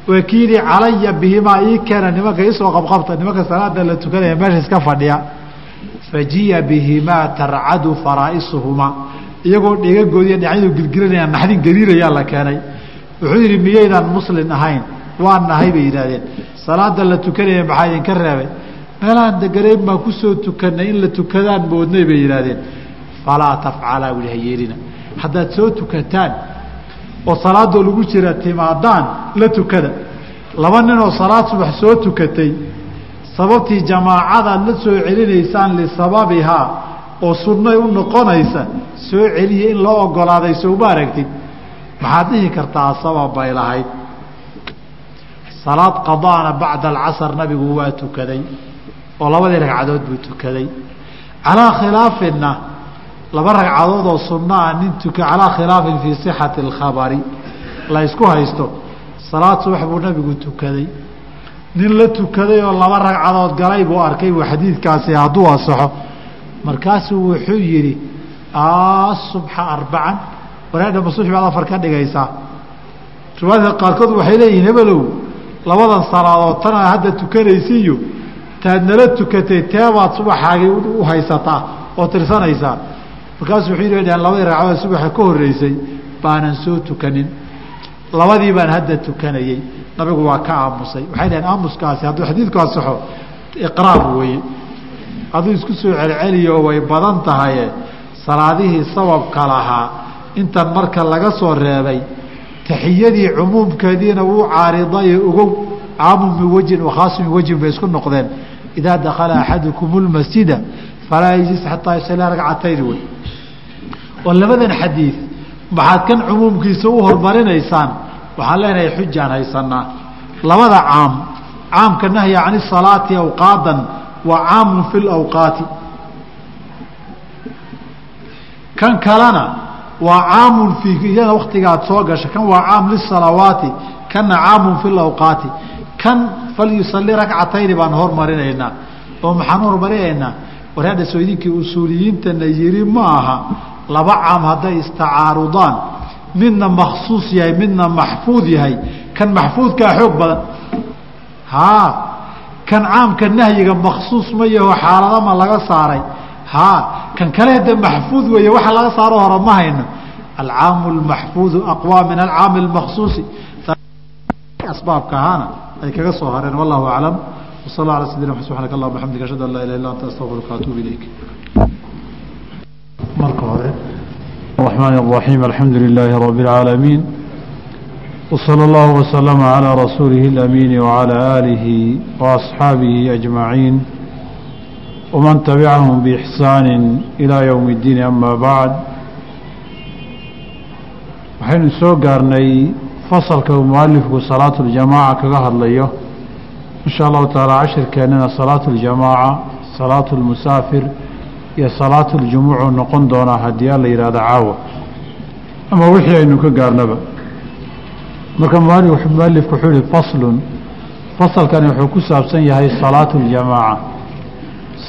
waa kii yihi calaya bihimaa ii keena nimanka isoo qabqabta nimanka salaada la tukanaya meesha iska fadhiya. Fajiya bihimaa tarcadu faraa'isuhumaa iyagoo dhegagoodiiyo dhinacyadu gilgilanayaan naxdin gariirayaa la keenay. Wuxuu yidhi miyaydaan muslin ahayn? Waa nahay bay yidhahdeen salaada la tukanaya maxaa idinka reebay? Meelahaan deganayn baan ku soo tukanay in la tukadaan moodnay bay yidhaahdeen. Falaa tafcalaa wili ha yeelina. Haddaad soo tukataan oo salaadoo lagu jira timaadaan la tukada. Laba ninoo salaad subax soo tukatay sababtii jamaacadaad la soo celinaysaan lisababihaa oo sunnay u noqonaysa soo celiya in loo ogolaaday sowma aragtid. Maxaad dhihi kartaa sabab bay lahayd. Salaad qadaana bacda alcasr nabigu waa tukaday oo labadii ragcadood buu tukaday. Calaa khilaafina laba ragcadood oo sunno ah nin tuka calaa khilaafin fii sixati alkhabari. La ysku haysto. Salaad subax buu nabigu tukaday. Nin la tukaday oo laba ragcadood galay buu arkay buu xadiidkaasi hadduu asaxo markaasuu wuxuu yidhi asubxa arbacan wareedhama subax baad afar ka dhigaysaa. Riwaayadka qaarkood waxay leeyihiin hebelow labadan salaadood tana hadda tukanaysiiyo taad nala tukatay teebaad subaxaagii u haysataa oo tirsanaysaa markaasuu wuxuu yidhi dhaheen labadii ragcadood subaxa ka horreysay baanan soo tukanin. Labadii baan hadda tukanayey nabigu waa ka aamusay. Waxay dhaheen aamuskaasi hadduu xadiidku asaxo iqraar weeye. Hadduu isku soo celceliyo way badan tahaye salaadihii sababka lahaa intan marka laga soo reebay taxiyadii cumuumkeediina wuu caaridaye ogow caamu min wejin wakhaasu min wejin bay isku noqdeen. Idaa dakala axadukum lmasjida falaa yajlis xataa yusallaa ragcatayn wey oo labadan xadiid maxaad kan cumuumkiisa u hormarinaysaan waxaan leenahay xujaan haysanaa labada caam caamka nahya can salaati awqaadan waa caamun fi lawqaati kan kalena waa caamun fi iyada waktigaad soo gasha kan waa caam lisalawaati kana caamun fi lawqaati kan falyusali ragcatayni baan hormarinaynaa. Oo maxaan hormarinaynaa? War idinkii usuuliyiintana yiri ma aha laba caam hadday istacaarudaan midna maksuus yahay midna maxfuud yahay. Kan maxfuudkaa xoog badan. Haa kan caamka nahyiga maksuus ma yaho xaaladama laga saaray. Haa kan kale hade maxfuud weeye waxa laga saaro hore ma hayno. Alcaamu lmaxfuudu aqwaa min alcaami lmaksuusi asbaabka ahaana ay kaga soo hareen wallahu aclam. Wsal ala sidina subxanak allah bxamdik ashhadu an laa ilah illa anta astaqfiruka atuub ilayk marka hore الرحمن الرحيم الحمد لله رب العالمين وصلى الله وسلم على رسوله الأمين وعلى آله وأصحابه أجمعين ومن تبعهم بإحسان إلى يوم الدين أما بعد waxaynu soo gaarnay fasalka uu mualifku salaatu ljamaaca kaga hadlayo in sha allahu taala cashirkeennana salaatu ljamaaca salaatu lmusaafir iyo salaatu ljumuucu noqon doonaa haddii alla yidhahdo caawa. Ama wixii aynu ka gaarnaba. Marka mualifku wuxuu yihi faslun. Fasalkani wuxuu ku saabsan yahay salaatu ljamaaca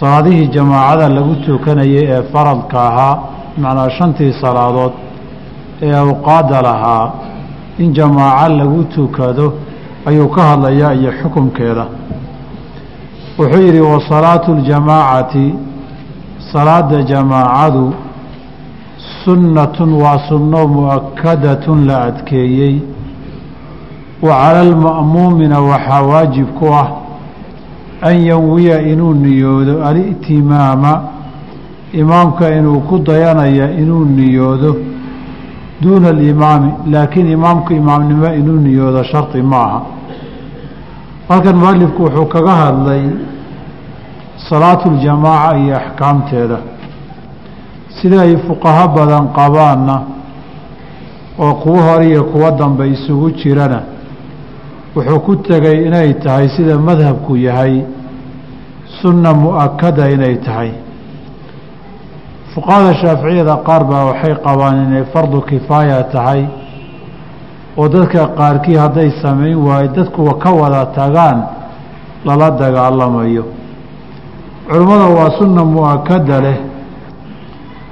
salaadihii jamaacada lagu tukanayay ee faradka ahaa macnaa shantii salaadood ee awqaada lahaa in jamaaco lagu tukado ayuu ka hadlayaa iyo xukumkeeda wuxuu yidhi wa salaatu ljamaacati salaada jamaacadu sunnatun waa sunno mu'akadatun la adkeeyey. Wa cala alma'muumina waxaa waajib ku ah an yanwiya inuu niyoodo alitimaama imaamka inuu ku dayanaya inuu niyoodo duuna alimaami laakiin imaamku imaamnimo inuu niyoodo shardi ma aha halkan mualifku wuxuu kaga hadlay salaatu ljamaaca iyo axkaamteeda. Sida ay fuqaho badan qabaanna oo kuwo hore iyo kuwo dambe isugu jirana wuxuu ku tegay inay tahay sida madhabku yahay sunna mu'akada inay tahay. Fuqahada shaaficiyada qaar baa waxay qabaan inay fardu kifaaya tahay oo dadka qaarkii hadday samayn waayo dadkuwa ka wada tagaan lala dagaalamayo culimmada waa sunna mu'akada leh.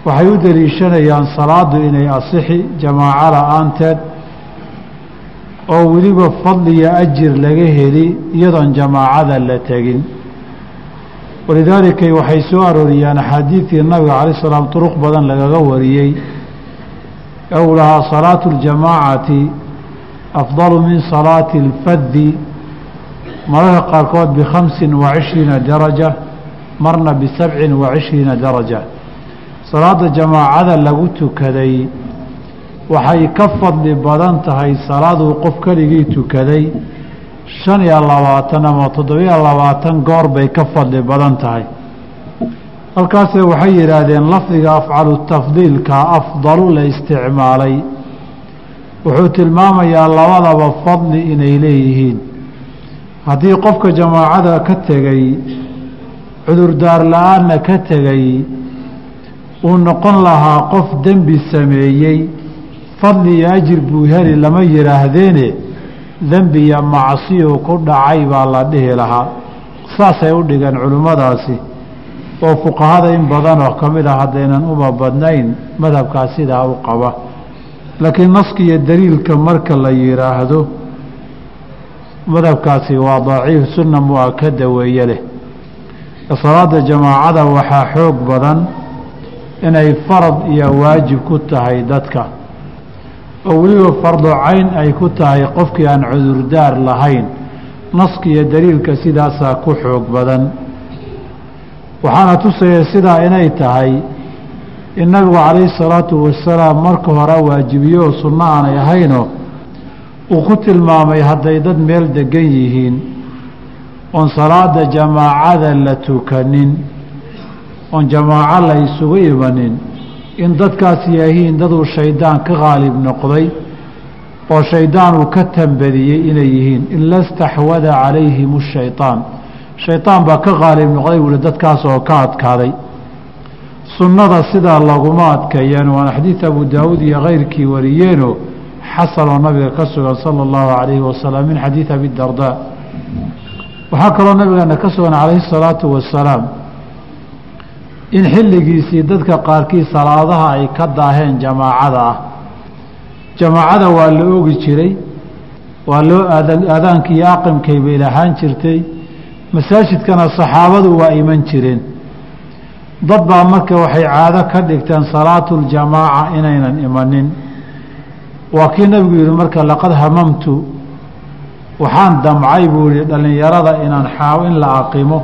Waxay u deliishanayaan salaadu inay asixi jamaaco la'aanteed oo weliba fadliyo ajir laga heli iyadoon jamaacada la tegin. Walidaalika waxay soo arooriyaan axaadiidtii nabiga calayi salaam duruq badan lagaga wariyey. Ou lahaa salaatu اljamaacati afdalu min salaati اlfadi mararka qaarkood bikhamsin wa cishriina daraja marna bisabcin wa cishriina daraja. Salaada jamaacada lagu tukaday waxay ka fadli badan tahay salaaduu qof keligii tukaday. Shan iyo labaatan ama toddobiyo labaatan goor bay ka fadli badan tahay. Halkaase waxay yidhaahdeen lafdiga afcalu tafdiilka afdalu la isticmaalay. Wuxuu tilmaamayaa labadaba fadli inay leeyihiin. Haddii qofka jamaacada ka tegay cudurdaar la'aanna ka tegay uu noqon lahaa qof dembi sameeyey fadli iyo ajir buu heli lama yidhaahdeene dembi iyo macsiyuu ku dhacay baa la dhihi lahaa. Saasay u dhigeen culimmadaasi oo fuqahada in badanoo ka mid ah haddaynan uma badnayn madhabkaas sidaa u qaba. Laakiin naska iyo daliilka marka la yidhaahdo madhabkaasi waa daciif sunna mu'akada weeye leh salaada jamaacada waxaa xoog badan inay farad iyo waajib ku tahay dadka. Oo weliba fardu cayn ay ku tahay qofkii aan cudurdaar lahayn. Naska iyo daliilka sidaasaa ku xoog badan. Waxaana tusaya sidaa inay tahay in nabigu calayhi salaatu wasalaam marka hore waajibiyo oo sunno aanay ahaynoo uu ku tilmaamay hadday dad meel degan yihiin oon salaada jamaacada la tukanin. Oon jamaaco la isugu imanin. In dadkaas yahiin daduu shaydaan ka qaalib noqday oo shaydaan uu ka tambadiyey inay yihiin. Ila staxwada calayhim shayطaan shaydaan baa ka qaalib noqday buuhi dadkaas oo ka adkaaday. Sunnada sidaa laguma adkeeyeen waana xadiid abu daawuud iyo keyrkii wariyeenoo xasanoo nabiga ka sugan sala اllahu calayhi wasalam min xadiid abi dardaa waxaa kaloo nabigeena ka sugan calayhi الsalaatu wasalaam in xilligiisii dadka qaarkii salaadaha ay ka daaheen jamaacada ah. Jamaacada waa la ogi jiray waa loo aadaanka iyo aqimkay bay lahaan jirtay. Masaajidkana saxaabadu waa iman jireen. Dad baa marka waxay caado ka dhigteen salaatuljamaaca inaynan imanin. Waa kii nabigu yihi marka laqad hamamtu waxaan damcay buu yihi dhallinyarada inaan xaaw in la aqimo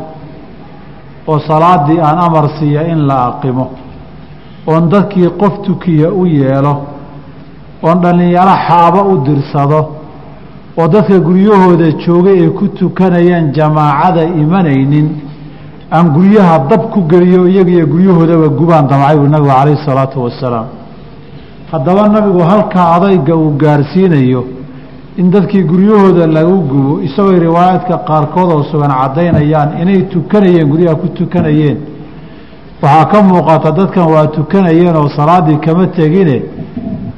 oo salaadii aan amar siiya in la aqimo oon dadkii qof tukiya u yeelo oon dhallinyaro xaabo u dirsado oo dadka guryahooda joogay ay ku tukanayaan jamaacada imanaynin aan guryaha dab ku geliyo iyagiyo guryahoodaba gubaan damcay buu nabigu calayhi salaatu wasalaam haddaba nabigu halkaa adayga uu gaarsiinayo in dadkii guryahooda lagu gubo isagoo riwaayaadka qaarkood oo sugan caddaynayaan inay tukanayeen guryaha ku tukanayeen. Waxaa ka muuqata dadkan waa tukanayeen oo salaaddii kama tegine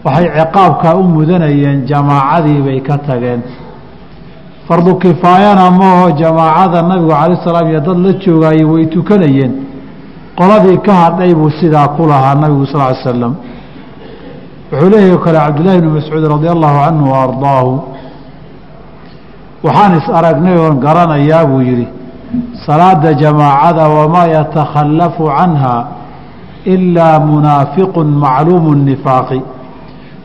waxay ciqaabkaa u mudanayeen jamaacadii bay ka tageen. Fardu kifaayana maaho jamaacada nabigu calayi salaam iyo dad la joogaayey way tukanayeen. Qoladii ka hadhay buu sidaa ku lahaa nabigu sal ly slam wuxuu leeyahy kale cabdullaahi bni mascuud radi allahu canhu wa waxaan is aragnay oon garanayaa buu yidhi salaada jamaacada wamaa yatakhallafu canha ilaa munaafiqun macluumu nifaaqi.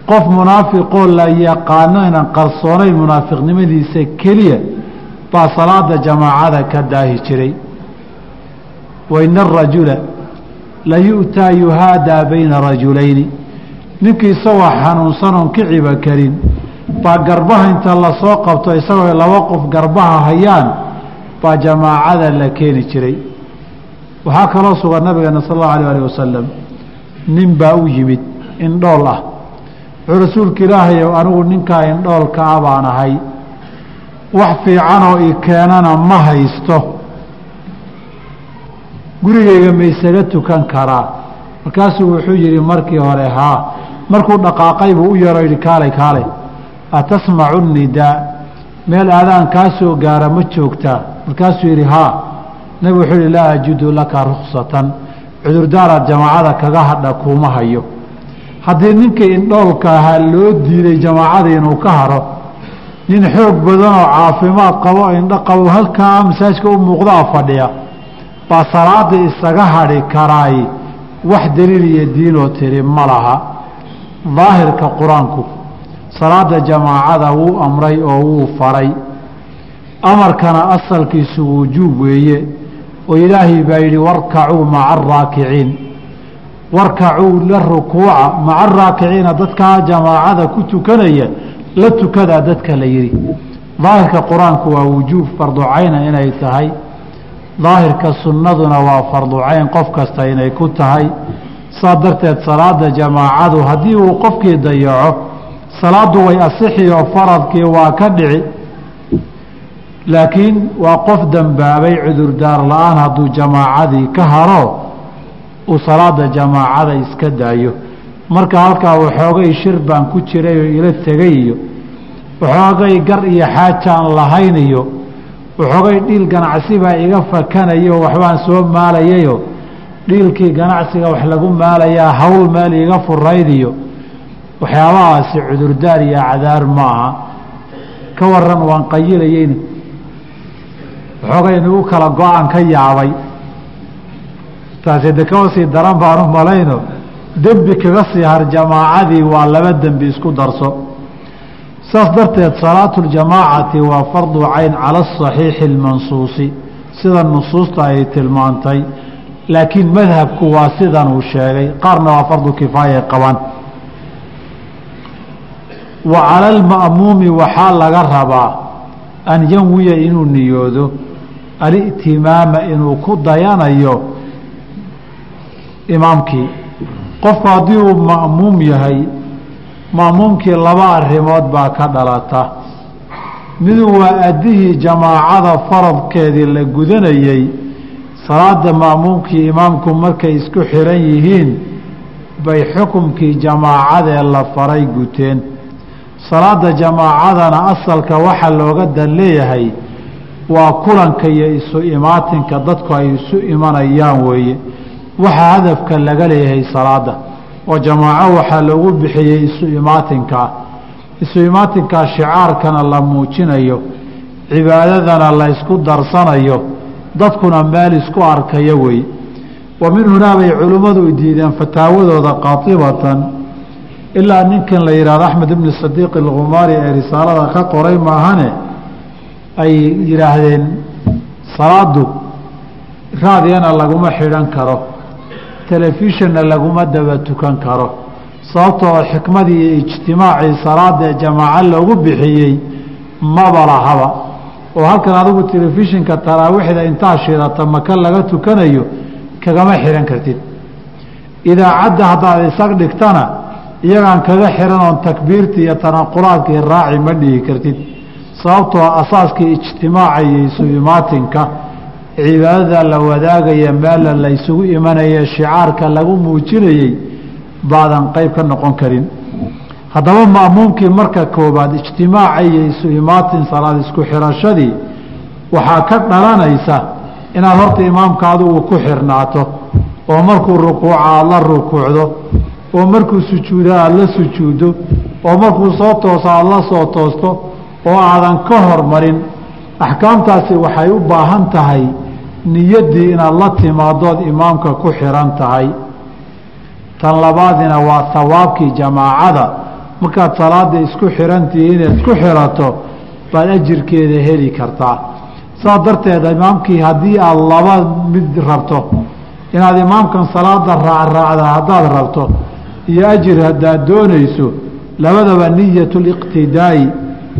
Qof munaafiqoo la yaqaano inaan qarsoonayn munaafiqnimadiisa keliya baa salaada jamaacada ka daahi jiray. Waina arajula la yu'taa yuhaadaa bayna rajulayni ninkii isagoo xanuunsan oon kiciba karin. Baa garbaha inta la soo qabto isagoo laba qof garbaha hayaan baa jamaacada la keeni jiray. Waxaa kaloo sugan nabigeena sal allahu alayh alih wasalam nin baa u yimid indhool ah. Wuxuu rasuulka ilaahayow anigu ninkaa indhoolka ah baan ahay. Wax fiicanoo i keenana ma haysto. Gurigeyga ma isaga tukan karaa. Markaasuu wuxuu yihi markii hore haa markuu dhaqaaqay buu u yaro yidhi kaalay kaalay atasmacu nidaa? Meel aadaan kaa soo gaara ma joogtaa markaasuu yidhi haa. Nabigu wuxuu yihi laa ajidu laka ruksatan cudurdaaraad jamaacada kaga hadha kuuma hayo. Haddii ninkii indhoolka ahaa loo diiday jamaacadii inuu ka haro nin xoog badanoo caafimaad qabo indho qabo halkaa masaajka u muuqdaa fadhiya baa salaadii isaga hadhi karaay wax daliil iyo diinoo tiri ma laha daahirka qur'aanku. Salaada jamaacada wuu amray oo wuu faray. Amarkana asalkiisu wujuub weeye. Oo ilaahay baa yidhi warkacuu maca araakiciin warkacuu la rukuuca maca araakiciina dadkaa jamaacada ku tukanaya la tukadaa dadka la yidhi. Daahirka qur'aanku waa wujuub farducayna inay tahay. Daahirka sunnaduna waa farducayn qof kasta inay ku tahay saa darteed salaada jamaacadu haddii uu qofkii dayaco salaaddu way asixi oo faradkii waa ka dhici. Laakiin waa qof dembaabay cudurdaar la'aan hadduu jamaacadii ka haro uu salaada jamaacada iska daayo. Marka halkaa waxoogay shir baan ku jiray oo ila tegay iyo waxoogay gar iyo xaajaan lahayn iyo waxoogay dhiil ganacsi baa iga fakanayo waxbaan soo maalayayo dhiilkii ganacsiga wax lagu maalayaa hawl meel iga furayd iyo waxyaabahaasi cudurdaar iyo cadaar ma aha ka waran waan qayilayeyna waxoogay nagu kala go'aan ka yaabay. Taasi de kama sii daran baan u malayno dembi kaga sii har jamaacadii waa laba dembi isku darso. Saas darteed salaatu ljamaacati waa fardu cayn cala asaxiixi almansuusi. Sida nusuusta ay tilmaantay laakiin madhabku waa sidan uu sheegay. Qaarna waa fardu kifaaya qabaan. Wa cala alma'muumi waxaa laga rabaa an yanwiya inuu niyoodo alitimaama inuu ku dayanayo imaamkii. Qofku haddii uu ma'muum yahay ma'muumkii laba arrimood baa ka dhalata. Midu waa addihii jamaacada faradkeedii la gudanayey salaada ma'muumkii imaamku markay isku xiran yihiin bay xukumkii jamaacadee la faray guteen. Salaada jamaacadana asalka waxaa looga dan leeyahay waa kulanka iyo isu imaatinka dadku ay isu imanayaan weeye. Waxaa hadafka laga leeyahay salaada oo jamaaco waxaa loogu bixiyey isu imaatinkaa isu imaatinkaa shicaarkana la muujinayo cibaadadana la ysku darsanayo dadkuna meel isku arkaya wey. Wa min hunaa bay culimmadu diideen fataawadooda qaatibatan. Ilaa ninkan la yidhahdo axmed ibni sadiiq alkhumaari ee risaalada ka qoray maahane ay yidhaahdeen salaadu raadiyana laguma xidhan karo. Telefishonna laguma daba tukan karo. Sababtoo xikmadii iyo ijtimaacii salaada jamaaco loogu bixiyey maba lahaba oo halkan adigu telefishinka taraawiixda intaa shidata maka laga tukanayo kagama xihan kartid. Idaacadda haddaad isag dhigtana iyagaan kaga xihan oon takbiirtii iyo tanaqulaadkii raaci ma dhihi kartid. Sababtoo asaaskii ijtimaaca iyo isu imaatinka cibaadada la wadaagaya meela la ysugu imanaya shicaarka lagu muujinayey baadan qeyb ka noqon karin haddaba ma'muumkii marka koobaad ijtimaaca isu imaatin salaad isku xirashadii waxaa ka dhalanaysa inaad horta imaamka adigu ku xirnaato oo markuu rukuuca la rukuucdo oo markuu sujuudo la sujuuddo oo markuu soo tooso la soo toosto oo aadan ka hormarin axkaamtaasi waxay u baahan tahay niyaddii inaad la timaadood imaamka ku xiran tahay. Tan labaadina waa hawaabkii jamaacada markaad salaada isku xirantihi inaad isku xirato baad ajirkeeda heli kartaa. Saas darteed imaamkii haddii aada laba mid rabto inaad imaamkan salaada raacraacda haddaad rabto iyo ajir haddaad doonayso labadaba niyatu liqtidaa'i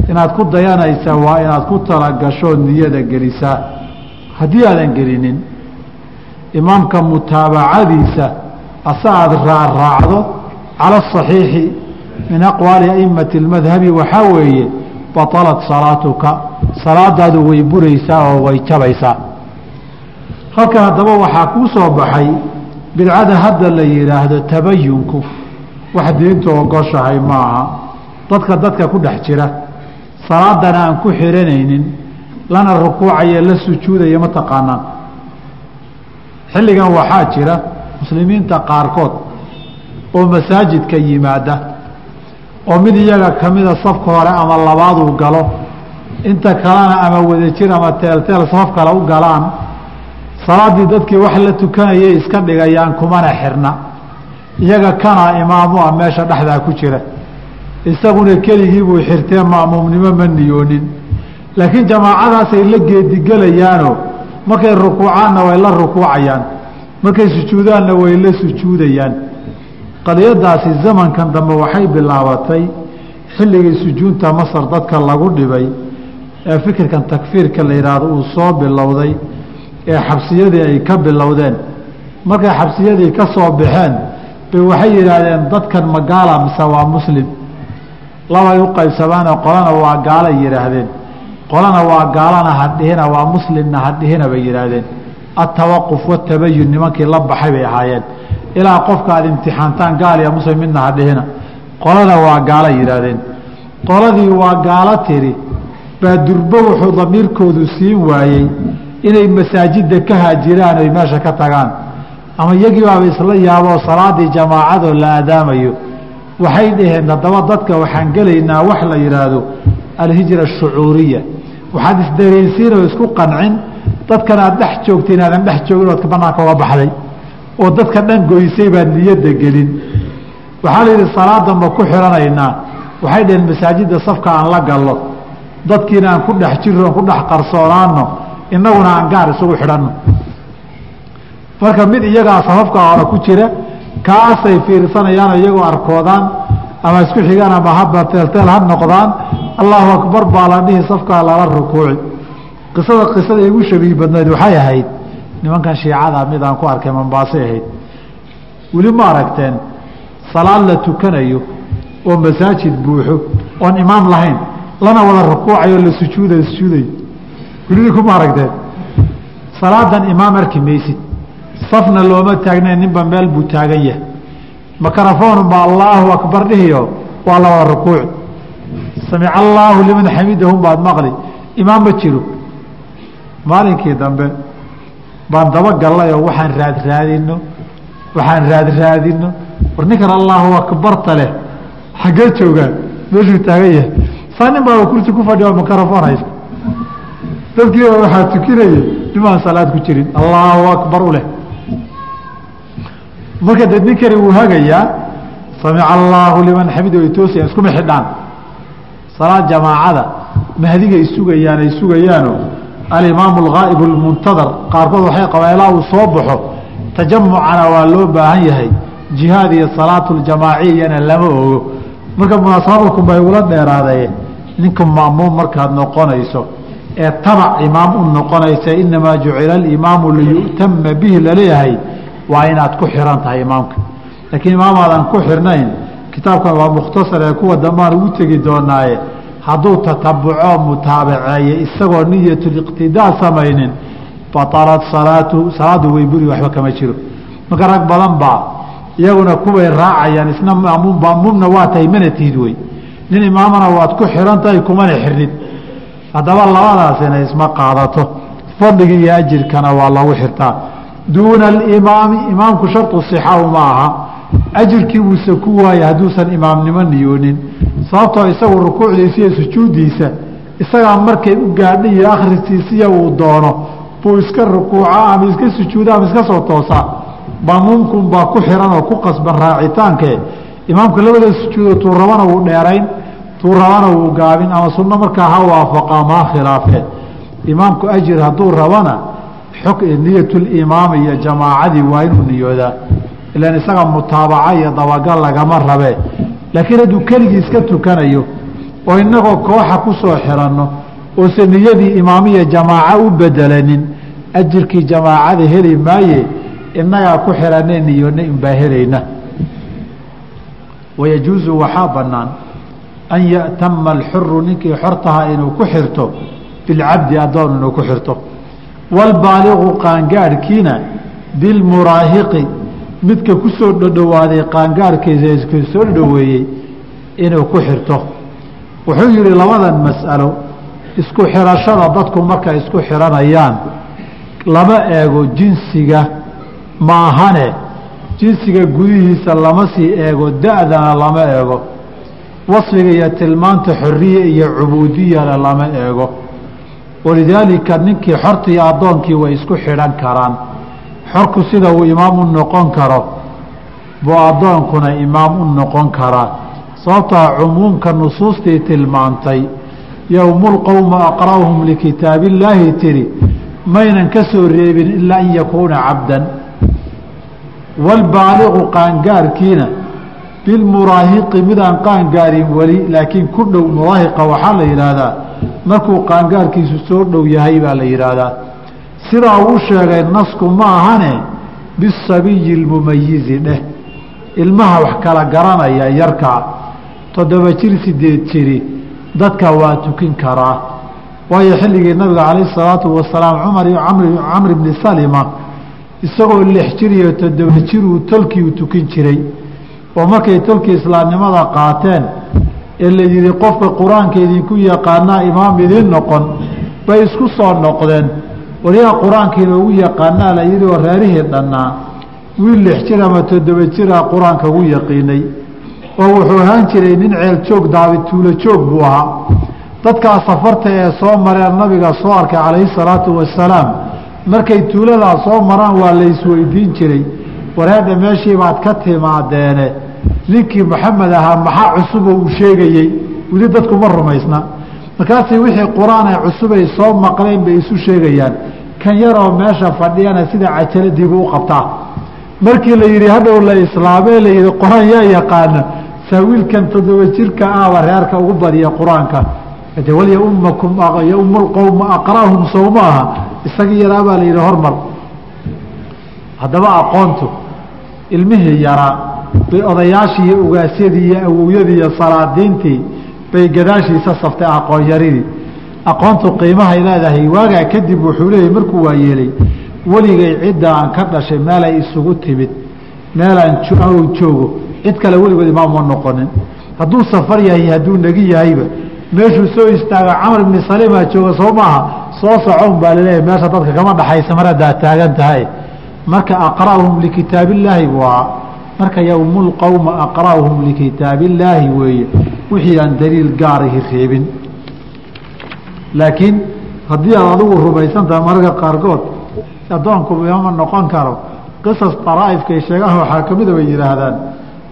inaad ku dayanaysa waa inaad ku talagasho niyada gelisaa haddii aadan gelinin imaamka mutaabacadiisa ase aada raacraacdo cala asaxiixi min aqwaali aimati اlmadhabi waxaa weeye batalat salaatuka salaadaadu way buraysaa oo way jabaysaa halkan haddaba waxaa kuu soo baxay bidcada hadda la yidhaahdo tabayunku wax diintu ogoshahay maaha dadka dadka ku dhex jira salaadana aan ku xiranaynin lana rukuucaya la sujuudaya ma taqaanaan xilligan waxaa jira muslimiinta qaarkood oo masaajidka yimaada oo mid iyaga kamida safka hore ama labaaduu galo inta kalena ama wadajir ama teelteel saf kale u galaan salaaddii dadkii wax la tukanayay iska dhigayaan kumana xirna. Iyaga kanaa imaamu ah meesha dhexdaa ku jira. Isaguna keligii buu xirtee ma'muumnimo ma niyoonin. Laakiin jamaacadaasay la geedigelayaanoo markay rukuucaanna way la rukuucayaan markay sujuudaanna way la sujuudayaan qadiyadaasi zamankan dambe waxay bilaabatay xilligii sujuudta masar dadka lagu dhibay ee fikirkan takfiirka la yidhaahdo uu soo bilowday ee xabsiyadii ay ka bilowdeen. Markay xabsiyadii ka soo baxeen bay waxay yidhaahdeen dadkan magaala mise waa muslim? Labay u qaybsamaanoo qolana waa gaalay yidhaahdeen qolana waa gaalana hadhihina waa muslimna hadhihina bay yidhaahdeen atawaquf watabayun nimankii la baxay bay ahaayeen ilaa qofka aada imtixaantaan gaal iyo muslim midna hadhihina qolana waa gaala yidhaahdeen qoladii waa gaalo tiri baa durbo wuxuu damiirkoodu siin waayey inay masaajidda ka haajiraan oy meesha ka tagaan ama iyagii baaba isla yaaboo salaadii jamaacadoo la aadaamayo waxay dhaheen haddaba dadka waxaan gelaynaa wax la yidhaahdo alhijra ashucuuriya waxaad isdareensiin oo isku qancin dadkan aad dhex joogta inaadan dhex joogin ood banaanka uga baxday oo dadka dhan goysay baa niyadda gelin. Waxaa la yidhi salaada ma ku xiranaynaa. Waxay dhaheen masaajidda safka aan la gallo. Dadkiina aan ku dhex jirro aan ku dhex qarsoonaano innaguna aan gaar isugu xidhanno. Marka mid iyagaa safafka hore ku jira kaasay fiirsanayaan iyagoo arkoodaan ama isku xigaan ama haba teelteel ha noqdaan allahu akbar baa la dhihi safkaa lala rukuuci qisada qisada igu shabiih badnayd waxay ahayd nimankan shiicada mid aan ku arkay mambaasay ahayd. Weli ma aragteen salaad la tukanayo oo masaajid buuxo oon imaam lahayn lana wada rukuucayo la sujuuda sujuuday. Welidi kuma aragteen salaadan imaam arki maysid. Safna looma taagnayn ninba meel buu taagan yahay. Makrafoon ba allaahu akbar dhihiyo waa la wada rukuuci samic allaahu liman xamidahum baad maqli. Imaam ma jiro maalinkii dambe baan dabagallay oo waxaan raadraadino waxaan raadraadino war ninkan allaahu akbarta leh xaggee joogaan meeshuu taagan yahay. Saa nin baaba kursi ku fadhiya oo makrafoon haysta dadkiiba waxaa tukinaya nimaan salaad ku jirin allaahu akbar u marka de ninkani wuu hagayaa samica allaahu liman xamido ay toosayaan iskuma xidhaan salaad jamaacada mahdigay sugayaan ay sugayaano alimaamu algaa'ib almuntadar qaarkood waxay qabaan ilaa uu soo baxo tajamucana waa loo baahan yahay jihaad iyo salaatu ljamaaciyana lama ogo. Marka munaasababalkun bay ula dheeraadeen ninka ma'muum markaad noqonayso ee tabac imaam u noqonaysa inamaa jucila alimaamu liyu'tama bihi la leeyahay waa inaad ku xiran tahay imaamka. Laakiin imaamaadan ku xirnayn kitaabkan waa mukhtasar ee kuwa dambaan ugu tegi doonaaye hadduu tatabuco mutaabaceeye isagoo niyatuliqtidaa samaynin batalat salaatu salaadu way buri waxba kama jiro. Marka rag badan baa iyaguna kuway raacayaan isna maamuum maamuumna waa tahay mana tihid wey nin imaamana waad ku xiran tahay kumana xirnid haddaba labadaasina isma qaadato. Fadliga iyo ajirkana waa lagu xirtaa. Duuna alimaami imaamku shartu sixahu ma aha ajirkii buuse ku waayey hadduusan imaamnimo niyoonin. Sababtoo isagu rukuucdiisa iyo sujuuddiisa isagaa markay u gaadha iyo akhristiisiya uu doono buu iska rukuuca ama iska sujuuda ama iska soo toosaa. Maamuumkun baa ku xiran oo ku qasban raacitaankee imaamka labada sujuudo tuu rabana wuu dheerayn tuu rabana wuu gaabin ama sunno markaa ha waafaqa ama ha khilaafeen imaamku ajir hadduu rabana niyatulimaami iyo jamaacadii waa inuu niyoodaa ilan isaga mutaabaca iyo dabagal lagama rabe. Laakiin hadduu keligii iska tukanayo oo inagoo kooxa ku soo xiranno oose niyadii imaamiya jamaaco u bedelanin ajirkii jamaacada heli maaye inagaa ku xiranee niyoona inbaa helayna. Wayajuusu waxaa bannaan an ya'tama alxuru ninkii xortaha inuu ku xirto bilcabdi addoon inuu ku xirto. Waalbaaliqu qaangaadhkiina bilmuraahiqi midka ku soo dhodhowaaday qaangaadhkiisa isku soo dhoweeyey inuu ku xirto. Wuxuu yidhi labadan mas'alo isku xirashada dadku markay isku xiranayaan. Lama eego jinsiga maahane jinsiga gudihiisa lama sii eego da-dana lama eego. Wasfiga iyo tilmaanta xoriye iyo cubuudiyana lama eego. Walidaalika ninkii xortii addoonkii way isku xidhan karaan xorku sida uu imaam u noqon karo buu addoonkuna imaam u noqon karaa. Sababtaa cumuumka nusuustii tilmaantay yowmulqowma aqra'uhum likitaabillaahi tiri maynan ka soo reebin ilaa an yakuuna cabdan. Waalbaaliqu qaangaarkiina bilmuraahiqi midaan qaangaarin weli laakiin ku dhow muraahiqa waxaa la yidhaahdaa markuu qaangaarkiisu soo dhow yahay baa la yidhaahdaa sidaa uu sheegay nasku ma ahane bisabiyi lmumayizi dheh. Ilmaha wax kala garanaya yarkaa toddoba jir sideed jiri. Dadka waa tukin karaa waayo xilligii nabiga calayhi salaatu wasalaam cumar iyo camr bni salima isagoo lix jir iyo toddoba jir uu tolkii u tukin jiray. Oo markay tolkii islaamnimada qaateen ee la yidhi qofka qur'aanka idinku yaqaanaa imaam idiin noqon. Bay isku soo noqdeen waliyaa qur'aanka inoogu yaqaanaa la yidhi oo reerihii dhannaa wiil lix jir ama toddoba jira qur'aanka ugu yaqiinay oo wuxuu ahaan jiray nin ceel joog daabi tuulo joog buu ahaa. Dadkaa safarta ee soo mareen nabiga soo arkay calayhi salaatu wasalaam markay tuuladaa soo maraan waa la isweydiin jiray. Wareedha meeshii baad ka timaadeene ninkii maxamed ahaa maxaa cusubo uu sheegayey? Weli dadku ma rumaysna markaasay wixii qur'aan ay cusubay soo maqleen bay isu sheegayaan. Kan yaroo meesha fadhiyana sida cajaladiibuu u qabtaa. Markii la yidhi hadhow la islaamee la yihi qur'aan yaa yaqaana saawiilkan toddoba jirka ahba reerka ugu badiya qur'aanka. De walyaumakum yauma lqowma aqra'hum sow ma aha isagii yaraa baa la yidhi hormar haddaba aqoontu ilmihii yaraa bay odayaashii iyo ugaasyadii iyo awowyadii iyo salaadiintii bay gadaashiisa saftay aqoon yaridii aqoontu qiimahay leedahay waagaa kadib wuxuu leeyahy markuu waa yeelay weligay cidda aan ka dhashay meelay isugu timid meelaan joogo cid kale weligood imaamma noqonin. Hadduu safar yahay hadduu negi yahayba meeshuu soo istaaga camar ibni salimaa jooga soo maaha soo socon baa laleeyahy meesha dadka kama dhaxaysa mar taagan tahay. Marka aqra'uhum likitaab illaahi buu ahaa marka yowmulqowma aqra'uhum likitaab illaahi weeye wixii aan daliil gaarahi reebin. Laakiin haddii aad adigu rumaysantaha mararka qaarkood addoonku imaama noqon karo. Qisas daraaifkay sheegaha waxaa kamida bay yidhaahdaan.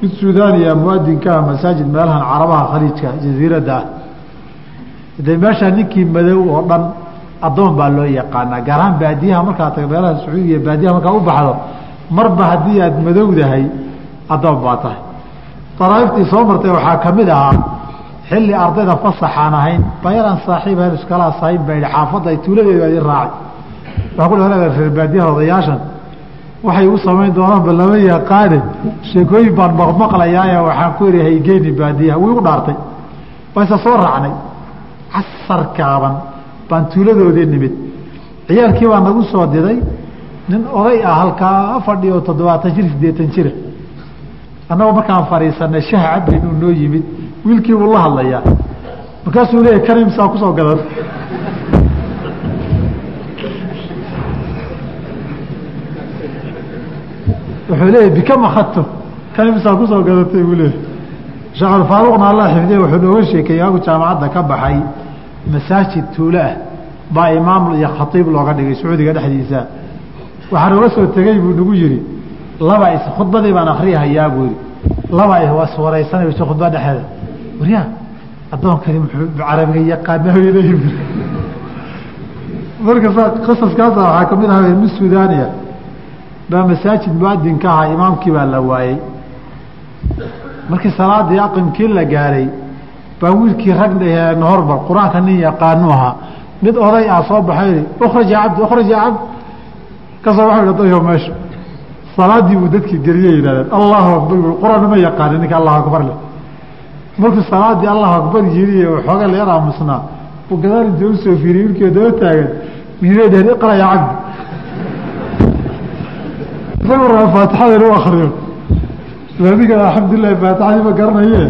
Mid suudaaniya muadinkaah masaajid meelahan carabaha khaliijka jasiiradda ah. De meeshaa ninkii madow oo dhan addoon baa loo yaqaanaa. Gaar ahaan baadiyaha markaa meelaha sacuudiya baadiyaha markaa u baxdo marba haddii aad madowdahay addoon baa tahay. Daraaiftii soo martay waxaa ka mid ahaa xilli ardayda fasaxaan ahayn bayaraan saaxiib ahayn iskalaas ahayn baa yihi xaafadda ay tuuladeeda idin raacay. Waxaa ku reer baadiyaha odayaashan. Waxay u samayn doonaanba lama yaqaane sheekooyin baan maqmaqlayaaye waxaan ku ihi haygeyni baadiyaha wii u dhaartay. Wayse soo raacnay. Casarkaaban baan tuuladoodii nimid. Ciyaalkii baa nagu soo diday nin oday ah halkaa fadhiyo toddobaatan jir siddeetan jira annagoo markaan fadhiisanay shaha cabin uu noo yimid. Wiilkii buu la hadlayaa. Markaasuu leeyahy kan imsaa ku soo gadan wuxuu leeyahy bikam akhadto kan imsaa ku soo gadatay buu leeyahy sheekhalfaaruqna alla xifdiye wuxuu nooga sheekeeyey agu jaamacadda ka baxay masaajid tuulo ah. Baa imaam iyo khatiib looga dhigay sacuudiga dhexdiisa. Waxaa nooga soo tegey buu nagu yihi laba is khudbadii baan akriyahayaa buu yihi laba iswaraysanayso khudba dhexeeda. Waryaa addoonkani muxuu carabiga yaqaanaa marka saa qasaskaasa waxaa ka mid aha mid sudaaniya baa masaajid muadinka ahaa imaamkii baa la waayey markii salaadii aqimkii la gaaray baa wiilkii rag horba qur'aanka nin yaqaanu ahaa. Mid oday ah soo baxay ukraj ya cabdi. Ukraj ya cabdi ka soo waa dayo meesha salaadii buu dadkii geliye yihahdeen allahu akbar qur'aan ma yaqaani ninka allahu akbar leh. Markuu salaadii allahu akbar yiri xooga la yar aamusnaa buu gadaal inta u soo fiiriyey wiilkii daba taagan miday dheheen iqra ya cabdi. Isagu raa faatixada inuu akriyo adiga alxamdulilahi faatixadii ma garanaye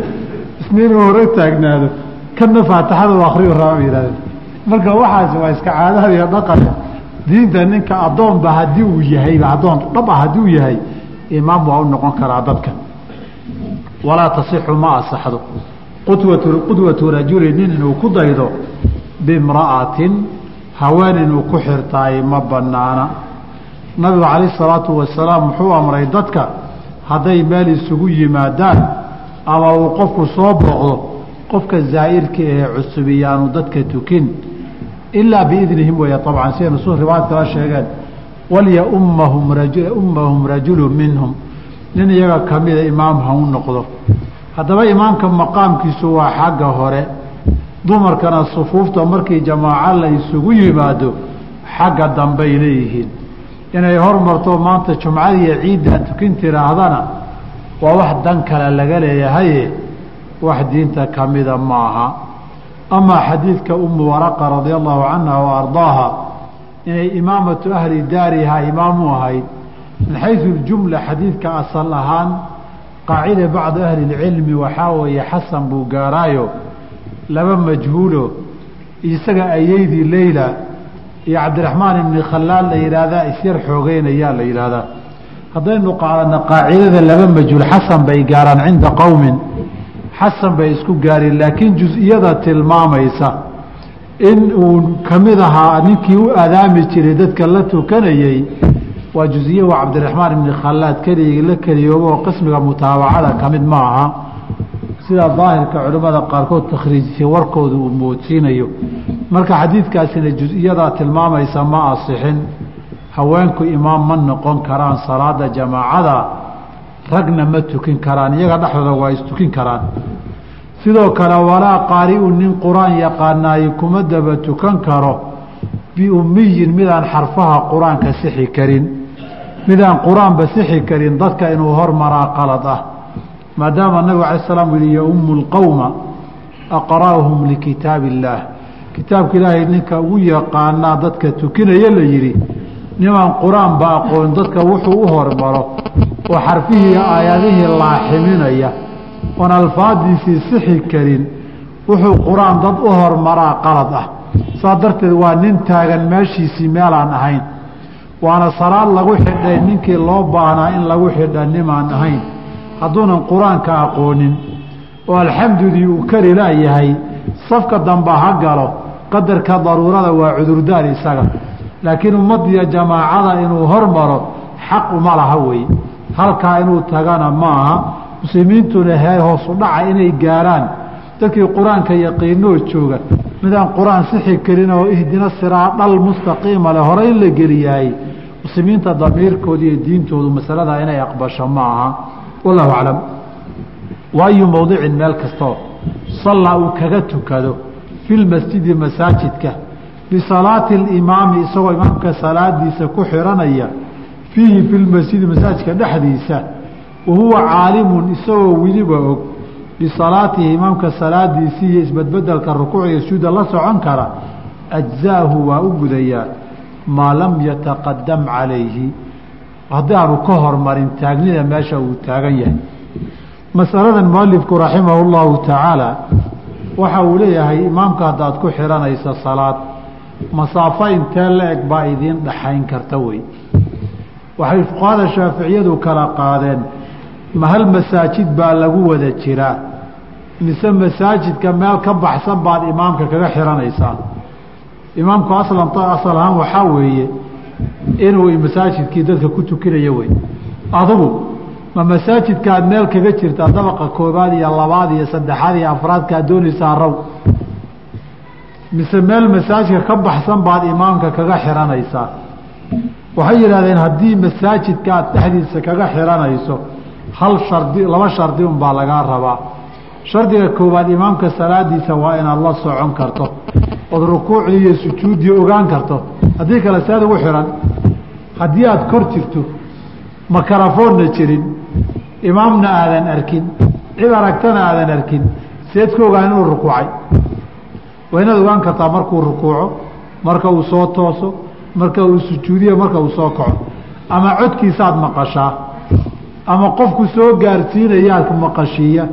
isna inuu hore taagnaado. Kanna faatixada u akriyo raaba yihahdeen marka waxaas waa iska caadaha iyo dhaqanka diinta ninka addoonba haddii uu yahayba addoon dhab ah haddii uu yahay imaam waa u noqon karaa dadka. Walaa tasixu ma asaxdo. Qudwatu rajuli nin inuu ku daydo bimra'atin haween inuu ku xirtaay ma banaana nabigu calayh isalaatu wasalaam wuxuu amray dadka hadday meel isugu yimaadaan ama uu qofku soo booqdo qofka zaa'irka ahee cusubiyaanu dadka tukin ilaa biidnihim weeye abcan siday nusuus riwaayad kala sheegeen walyaummahum rajul ummahum rajulu minhum nin iyaga kamida imaam ha u noqdo haddaba imaamka maqaamkiisu waa xagga hore dumarkana sufuufta markii jamaaco la isugu yimaado xagga dambey leeyihiin inay hormarto maanta jumcadiiyo ciiddaa tukin tiraahdana waa wax dan kale laga leeyahaye wax diinta kamida maaha amaa xadiidka umu waraqa radia allahu canha wa inay imaamatu ahli daariha imaamu ahayd min xaysu ljumla xadiidka asal ahaan qaacida bacdu ahli اlcilmi waxaa weeye xasan buu gaaraayo laba majhuulo isaga ayeydii leyla iyo cabdiraxmaan ibni khalaal la yidhaahdaa isyar xoogeynayaa la yidhaahdaa haddaynu qaadano qaacidada laba majhuul xasan bay gaaraan cinda qowmin xasan bay isku gaareen laakiin jus-iyada tilmaamaysa. In uu ka mid ahaa ninkii u adaami jiray dadka la tukanayey waa juziye waa cabdiraxmaan ibni khalaad keligii la keliyoobo oo qismiga mutaabacada ka mid ma aha. Sida daahirka culimmada qaarkood takhriijisay warkooda uu moodsiinayo. Marka xadiidkaasina jus-iyadaa tilmaamaysa ma asixin. Haweenku imaam ma noqon karaan salaada jamaacada ragna ma tukin karaan iyaga dhexdooda waa istukin karaan. Sidoo kale walaa qaari-u nin qur'aan yaqaanaaye kuma daba tukan karo. Biummiyin midaan xarfaha qur'aanka sixi karin. Midaan qur'aanba sixi karin dadka inuu hormaraa qalad ah. Maadaama nabigu alay slam yihi yaummu lqowma aqra'uhum likitaabi illaah kitaabka ilaahay ninka ugu yaqaanaa dadka tukinaya la yidhi nimaan qur'aanba aqoon dadka wuxuu u hormaro oo xarfihii aayadihii laaximinaya. Oon alfaadiisii sixi karin wuxuu qur'aan dad u hormaraa qalad ah. Saas darteed waa nin taagan meeshiisii meelaan ahayn. Waana salaad lagu xidhay ninkii loo baahnaa in lagu xidha nimaan ahayn. Hadduunan qur'aanka aqoonin oo alxamdudii uu kari laayahay safka dambe ha galo. Qadarka daruurada waa cudurdaar isaga. Laakiin ummadiyo jamaacada inuu hormaro xaq uma laha weeye halkaa inuu tagana ma aha muslimiintuna heer hoosu dhaca inay gaaraan. Dadkii qur'aanka yaqiinoo jooga midaan qur'aan sixi karin oo ihdina siraadhal mustaqiima le hore in la geliyahay muslimiinta damiirkooda iyo diintoodu masalada inay aqbasho ma aha wallahu aclam. Wa ayu mowdicin meel kastoo sallaa uu kaga tukado fi lmasjidi masaajidka. Bisalaati alimaami isagoo imaamka salaadiisa ku xiranaya fiihi fi lmasjidi masaajidka dhexdiisa wa huwa caalimun isagoo weliba og bisalaatihi imaamka salaadiisii iyo isbedbedelka rukuuciga sujuuda la socon kara ajzaahu waa u gudayaa maa lam yataqadam calayhi. Haddii aanu ka hormarin taagnida meesha uu taagan yahay. Masaladan mualifku raximahu llahu tacaala waxa uu leeyahay imaamka haddaad ku xiranaysa salaad masaafo intee la eg baa idiin dhaxayn karta wey waxay fuqahada shaaficiyadu kala qaadeen ma hal masaajid baa lagu wada jiraa mise masaajidka meel ka baxsan baad imaamka kaga xiranaysaa imaamku aslan asal ahaan waxaa weeye inuu masaajidkii dadka ku tukinayo wey. Adugu ma masaajidkaad meel kaga jirtaa dabaqa koobaad iyo labaad iyo saddexaad iyo afraadkaad doonaysaa raw. Mise meel masaajidka ka baxsan baad imaamka kaga xiranaysaa waxay yidhahdeen haddii masaajidka aad dhexdiisa kaga xiranayso hal shardi laba shardi unbaa lagaa rabaa. Shardiga koowaad imaamka salaadiisa waa inaad la socon karto ood rukuucdii iyo sujuuddii ogaan karto. Haddii kale sead ugu xihan haddii aada kor jirto makarafoonna jirin imaamna aadan arkin cid aragtana aadan arkin seed ku ogaan inuu rukuucay. Waa inaad ogaan kartaa markuu rukuuco marka uu soo tooso marka uu sujuudiyo marka uu soo kaco. Ama codkiisaad maqashaa ama qofku soo gaarsiinayaad maqashiiya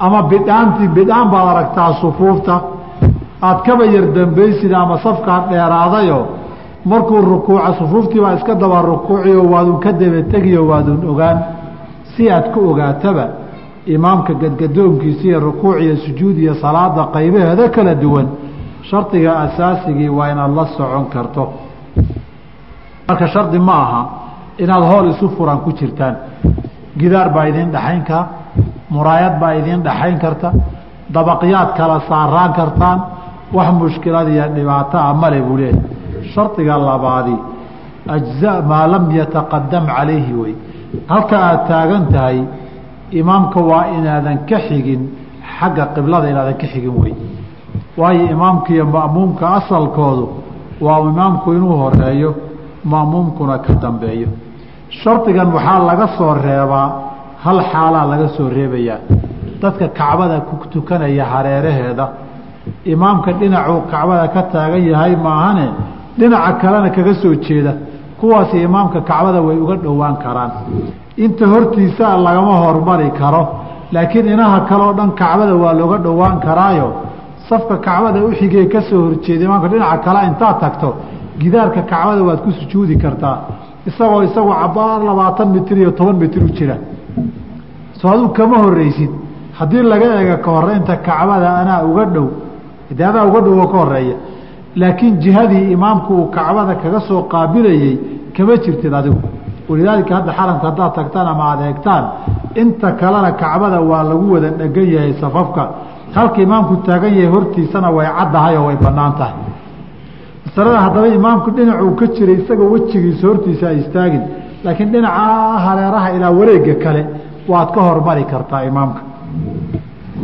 ama bidhaantii bidhaan baad aragtaa sufuufta aad kaba yar dambaysid ama safkaad dheeraadayo markuu rukuuca sufuuftii baa iska daba rukuuciyo waadun ka dabategiyo waadun ogaan. Si aad ku ogaataba imaamka gadgadoonkiisa iyo rukuuc iyo sujuud iyo salaada qaybaheeda kala duwan shardiga asaasigii waa inaad la socon karto. Marka shardi ma aha inaad hool isu furan ku jirtaan. Gidaar baa idiin dhaxayn kara muraayad baa idiin dhaxayn karta dabaqyaad kala saaraan kartaan wax mushkilad iyo dhibaato a male buu leeyahy shardiga labaadi ajza maa lam yataqadam calayhi wey halka aad taagan tahay imaamka waa inaadan ka xigin xagga qiblada inaadan ka xigin wey waayo imaamka iyo ma'muumka asalkoodu waa imaamku inuu horeeyo ma'muumkuna ka dambeeyo. Shardigan waxaa laga soo reebaa hal xaalaa laga soo reebayaa. Dadka kacbada ku tukanaya hareeraheeda imaamka dhinacuu kacbada ka taagan yahay maahane dhinaca kalena kaga soo jeeda. Kuwaasi imaamka kacbada way uga dhowaan karaan. Inta hortiisa lagama hormari karo laakiin inaha kaleo dhan kacbada waa looga dhowaan karaayo safka kacbada uxigee ka soo horjeeda imaamka dhinaca kale intaad tagto gidaarka kacbada waad ku sujuudi kartaa. Isagoo isagoo cabaar labaatan mitir iyo toban mitir u jira. Soo aduu kama horeysid haddii laga eega ka horeynta kacbada anaa uga dhow de adaa uga dhow oo ka horreeya laakiin jihadii imaamku uu kacbada kaga soo qaabilayey kama jirtid adigu. Walidaalika hadda xaramka haddaad tagtaan ama aada eegtaan inta kalena kacbada waa lagu wada dhegan yahay safafka halka imaamku taagan yahay hortiisana way caddahay oo way bannaan tahay. Masalada haddaba imaamku dhinacuu ka jiray isagoo wejigiisa hortiisa ay istaagin. Laakiin dhinaca hareeraha ilaa wareega kale waad ka hormari kartaa imaamka.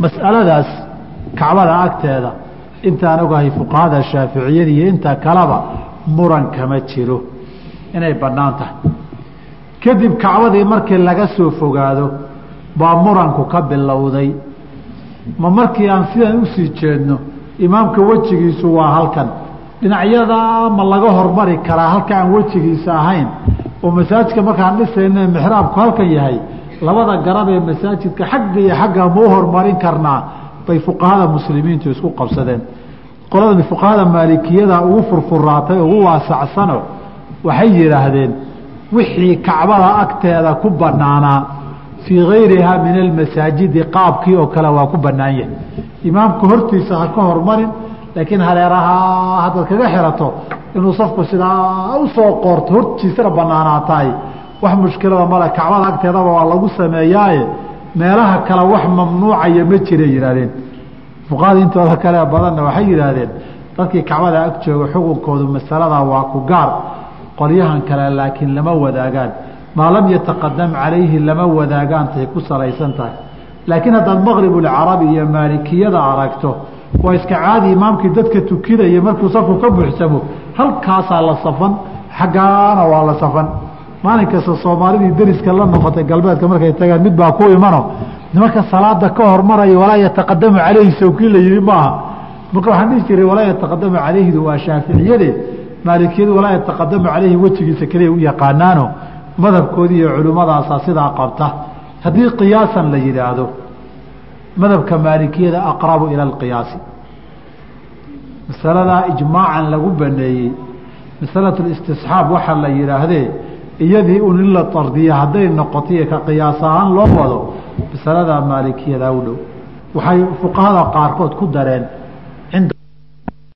Mas'aladaas kacbada agteeda intaan ogahay fuqahada shaaficiyada iyo inta kaleba muran kama jiro. Inay bannaan tahay. Kadib kacbadii markii laga soo fogaado baa muranku ka bilowday ma markii aan sidan u sii jeedno imaamka wejigiisu waa halkan. Dhinacyadaa ma laga hormari karaa halka aan wejigiisa ahayn. Oo masaajidka markaan dhisayna mixraabku halkan yahay labada garab ee masaajidka xagga iyo xagga ma u hormarin karnaa bay fuqahada muslimiintu isku qabsadeen. Qolada fuqahada maalikiyada ugu furfuraatay ugu waasacsano waxay yidhaahdeen wixii kacbada agteeda ku banaanaa fii gayrihaa min almasaajidi qaabkii oo kale waa ku banaan yahay. Imaamka hortiisa ha ka hormarin laakiin hareeraha haddaad kaga xirato inuu safku sidaa u soo qoorto hortiisana banaanaatahay wax mushkilada male kacbada agteedaba waa lagu sameeyaaye. Meelaha kale wax mamnuucaya ma jira yidhahdeen fuqahada intooda kale badanna waxay yidhaahdeen dadkii kacbada ag jooga xukunkoodu masalada waa ku gaar qolyahan kale laakiin lama wadaagaan maa lam yataqadam calayhi lama wadaagaan tay ku salaysan tahay. Laakiin haddaad maqribulcarabi iyo maalikiyada aragto waa iska caadi imaamkii dadka tukinaya markuu safku ka buuxsamo. Halkaasaa la safan xaggaana waa la safan. Maalin kasta soomaalidii deriska la noqotay galbeedka markay tagaan mid baa ku imano. Nimanka salaada ka hormaraya walaa yataqadamu calayhi sawkii la yihi maaha. Marka waxaan dhihi jiray walaa yataqadamu calayhidu waa shaaficiyade maalikiyadu walaa yataqadamu calayhi wejigiisa keliya u yaqaanaano madhabkoodii iyo culimmadaasa sidaa qabta. Haddii qiyaasan la yidhaahdo madhabka maalikiyada aqrabu ila alqiyaasi. Masaladaa ijmaacan lagu baneeyey masalatu istisxaab waxaa la yidhaahdee iyadii un in la tardiya hadday noqotoiyo ka qiyaas ahaan loo wado masaladaa maalikiyada u dhow. Waxay fuqahada qaarkood ku dareen cinda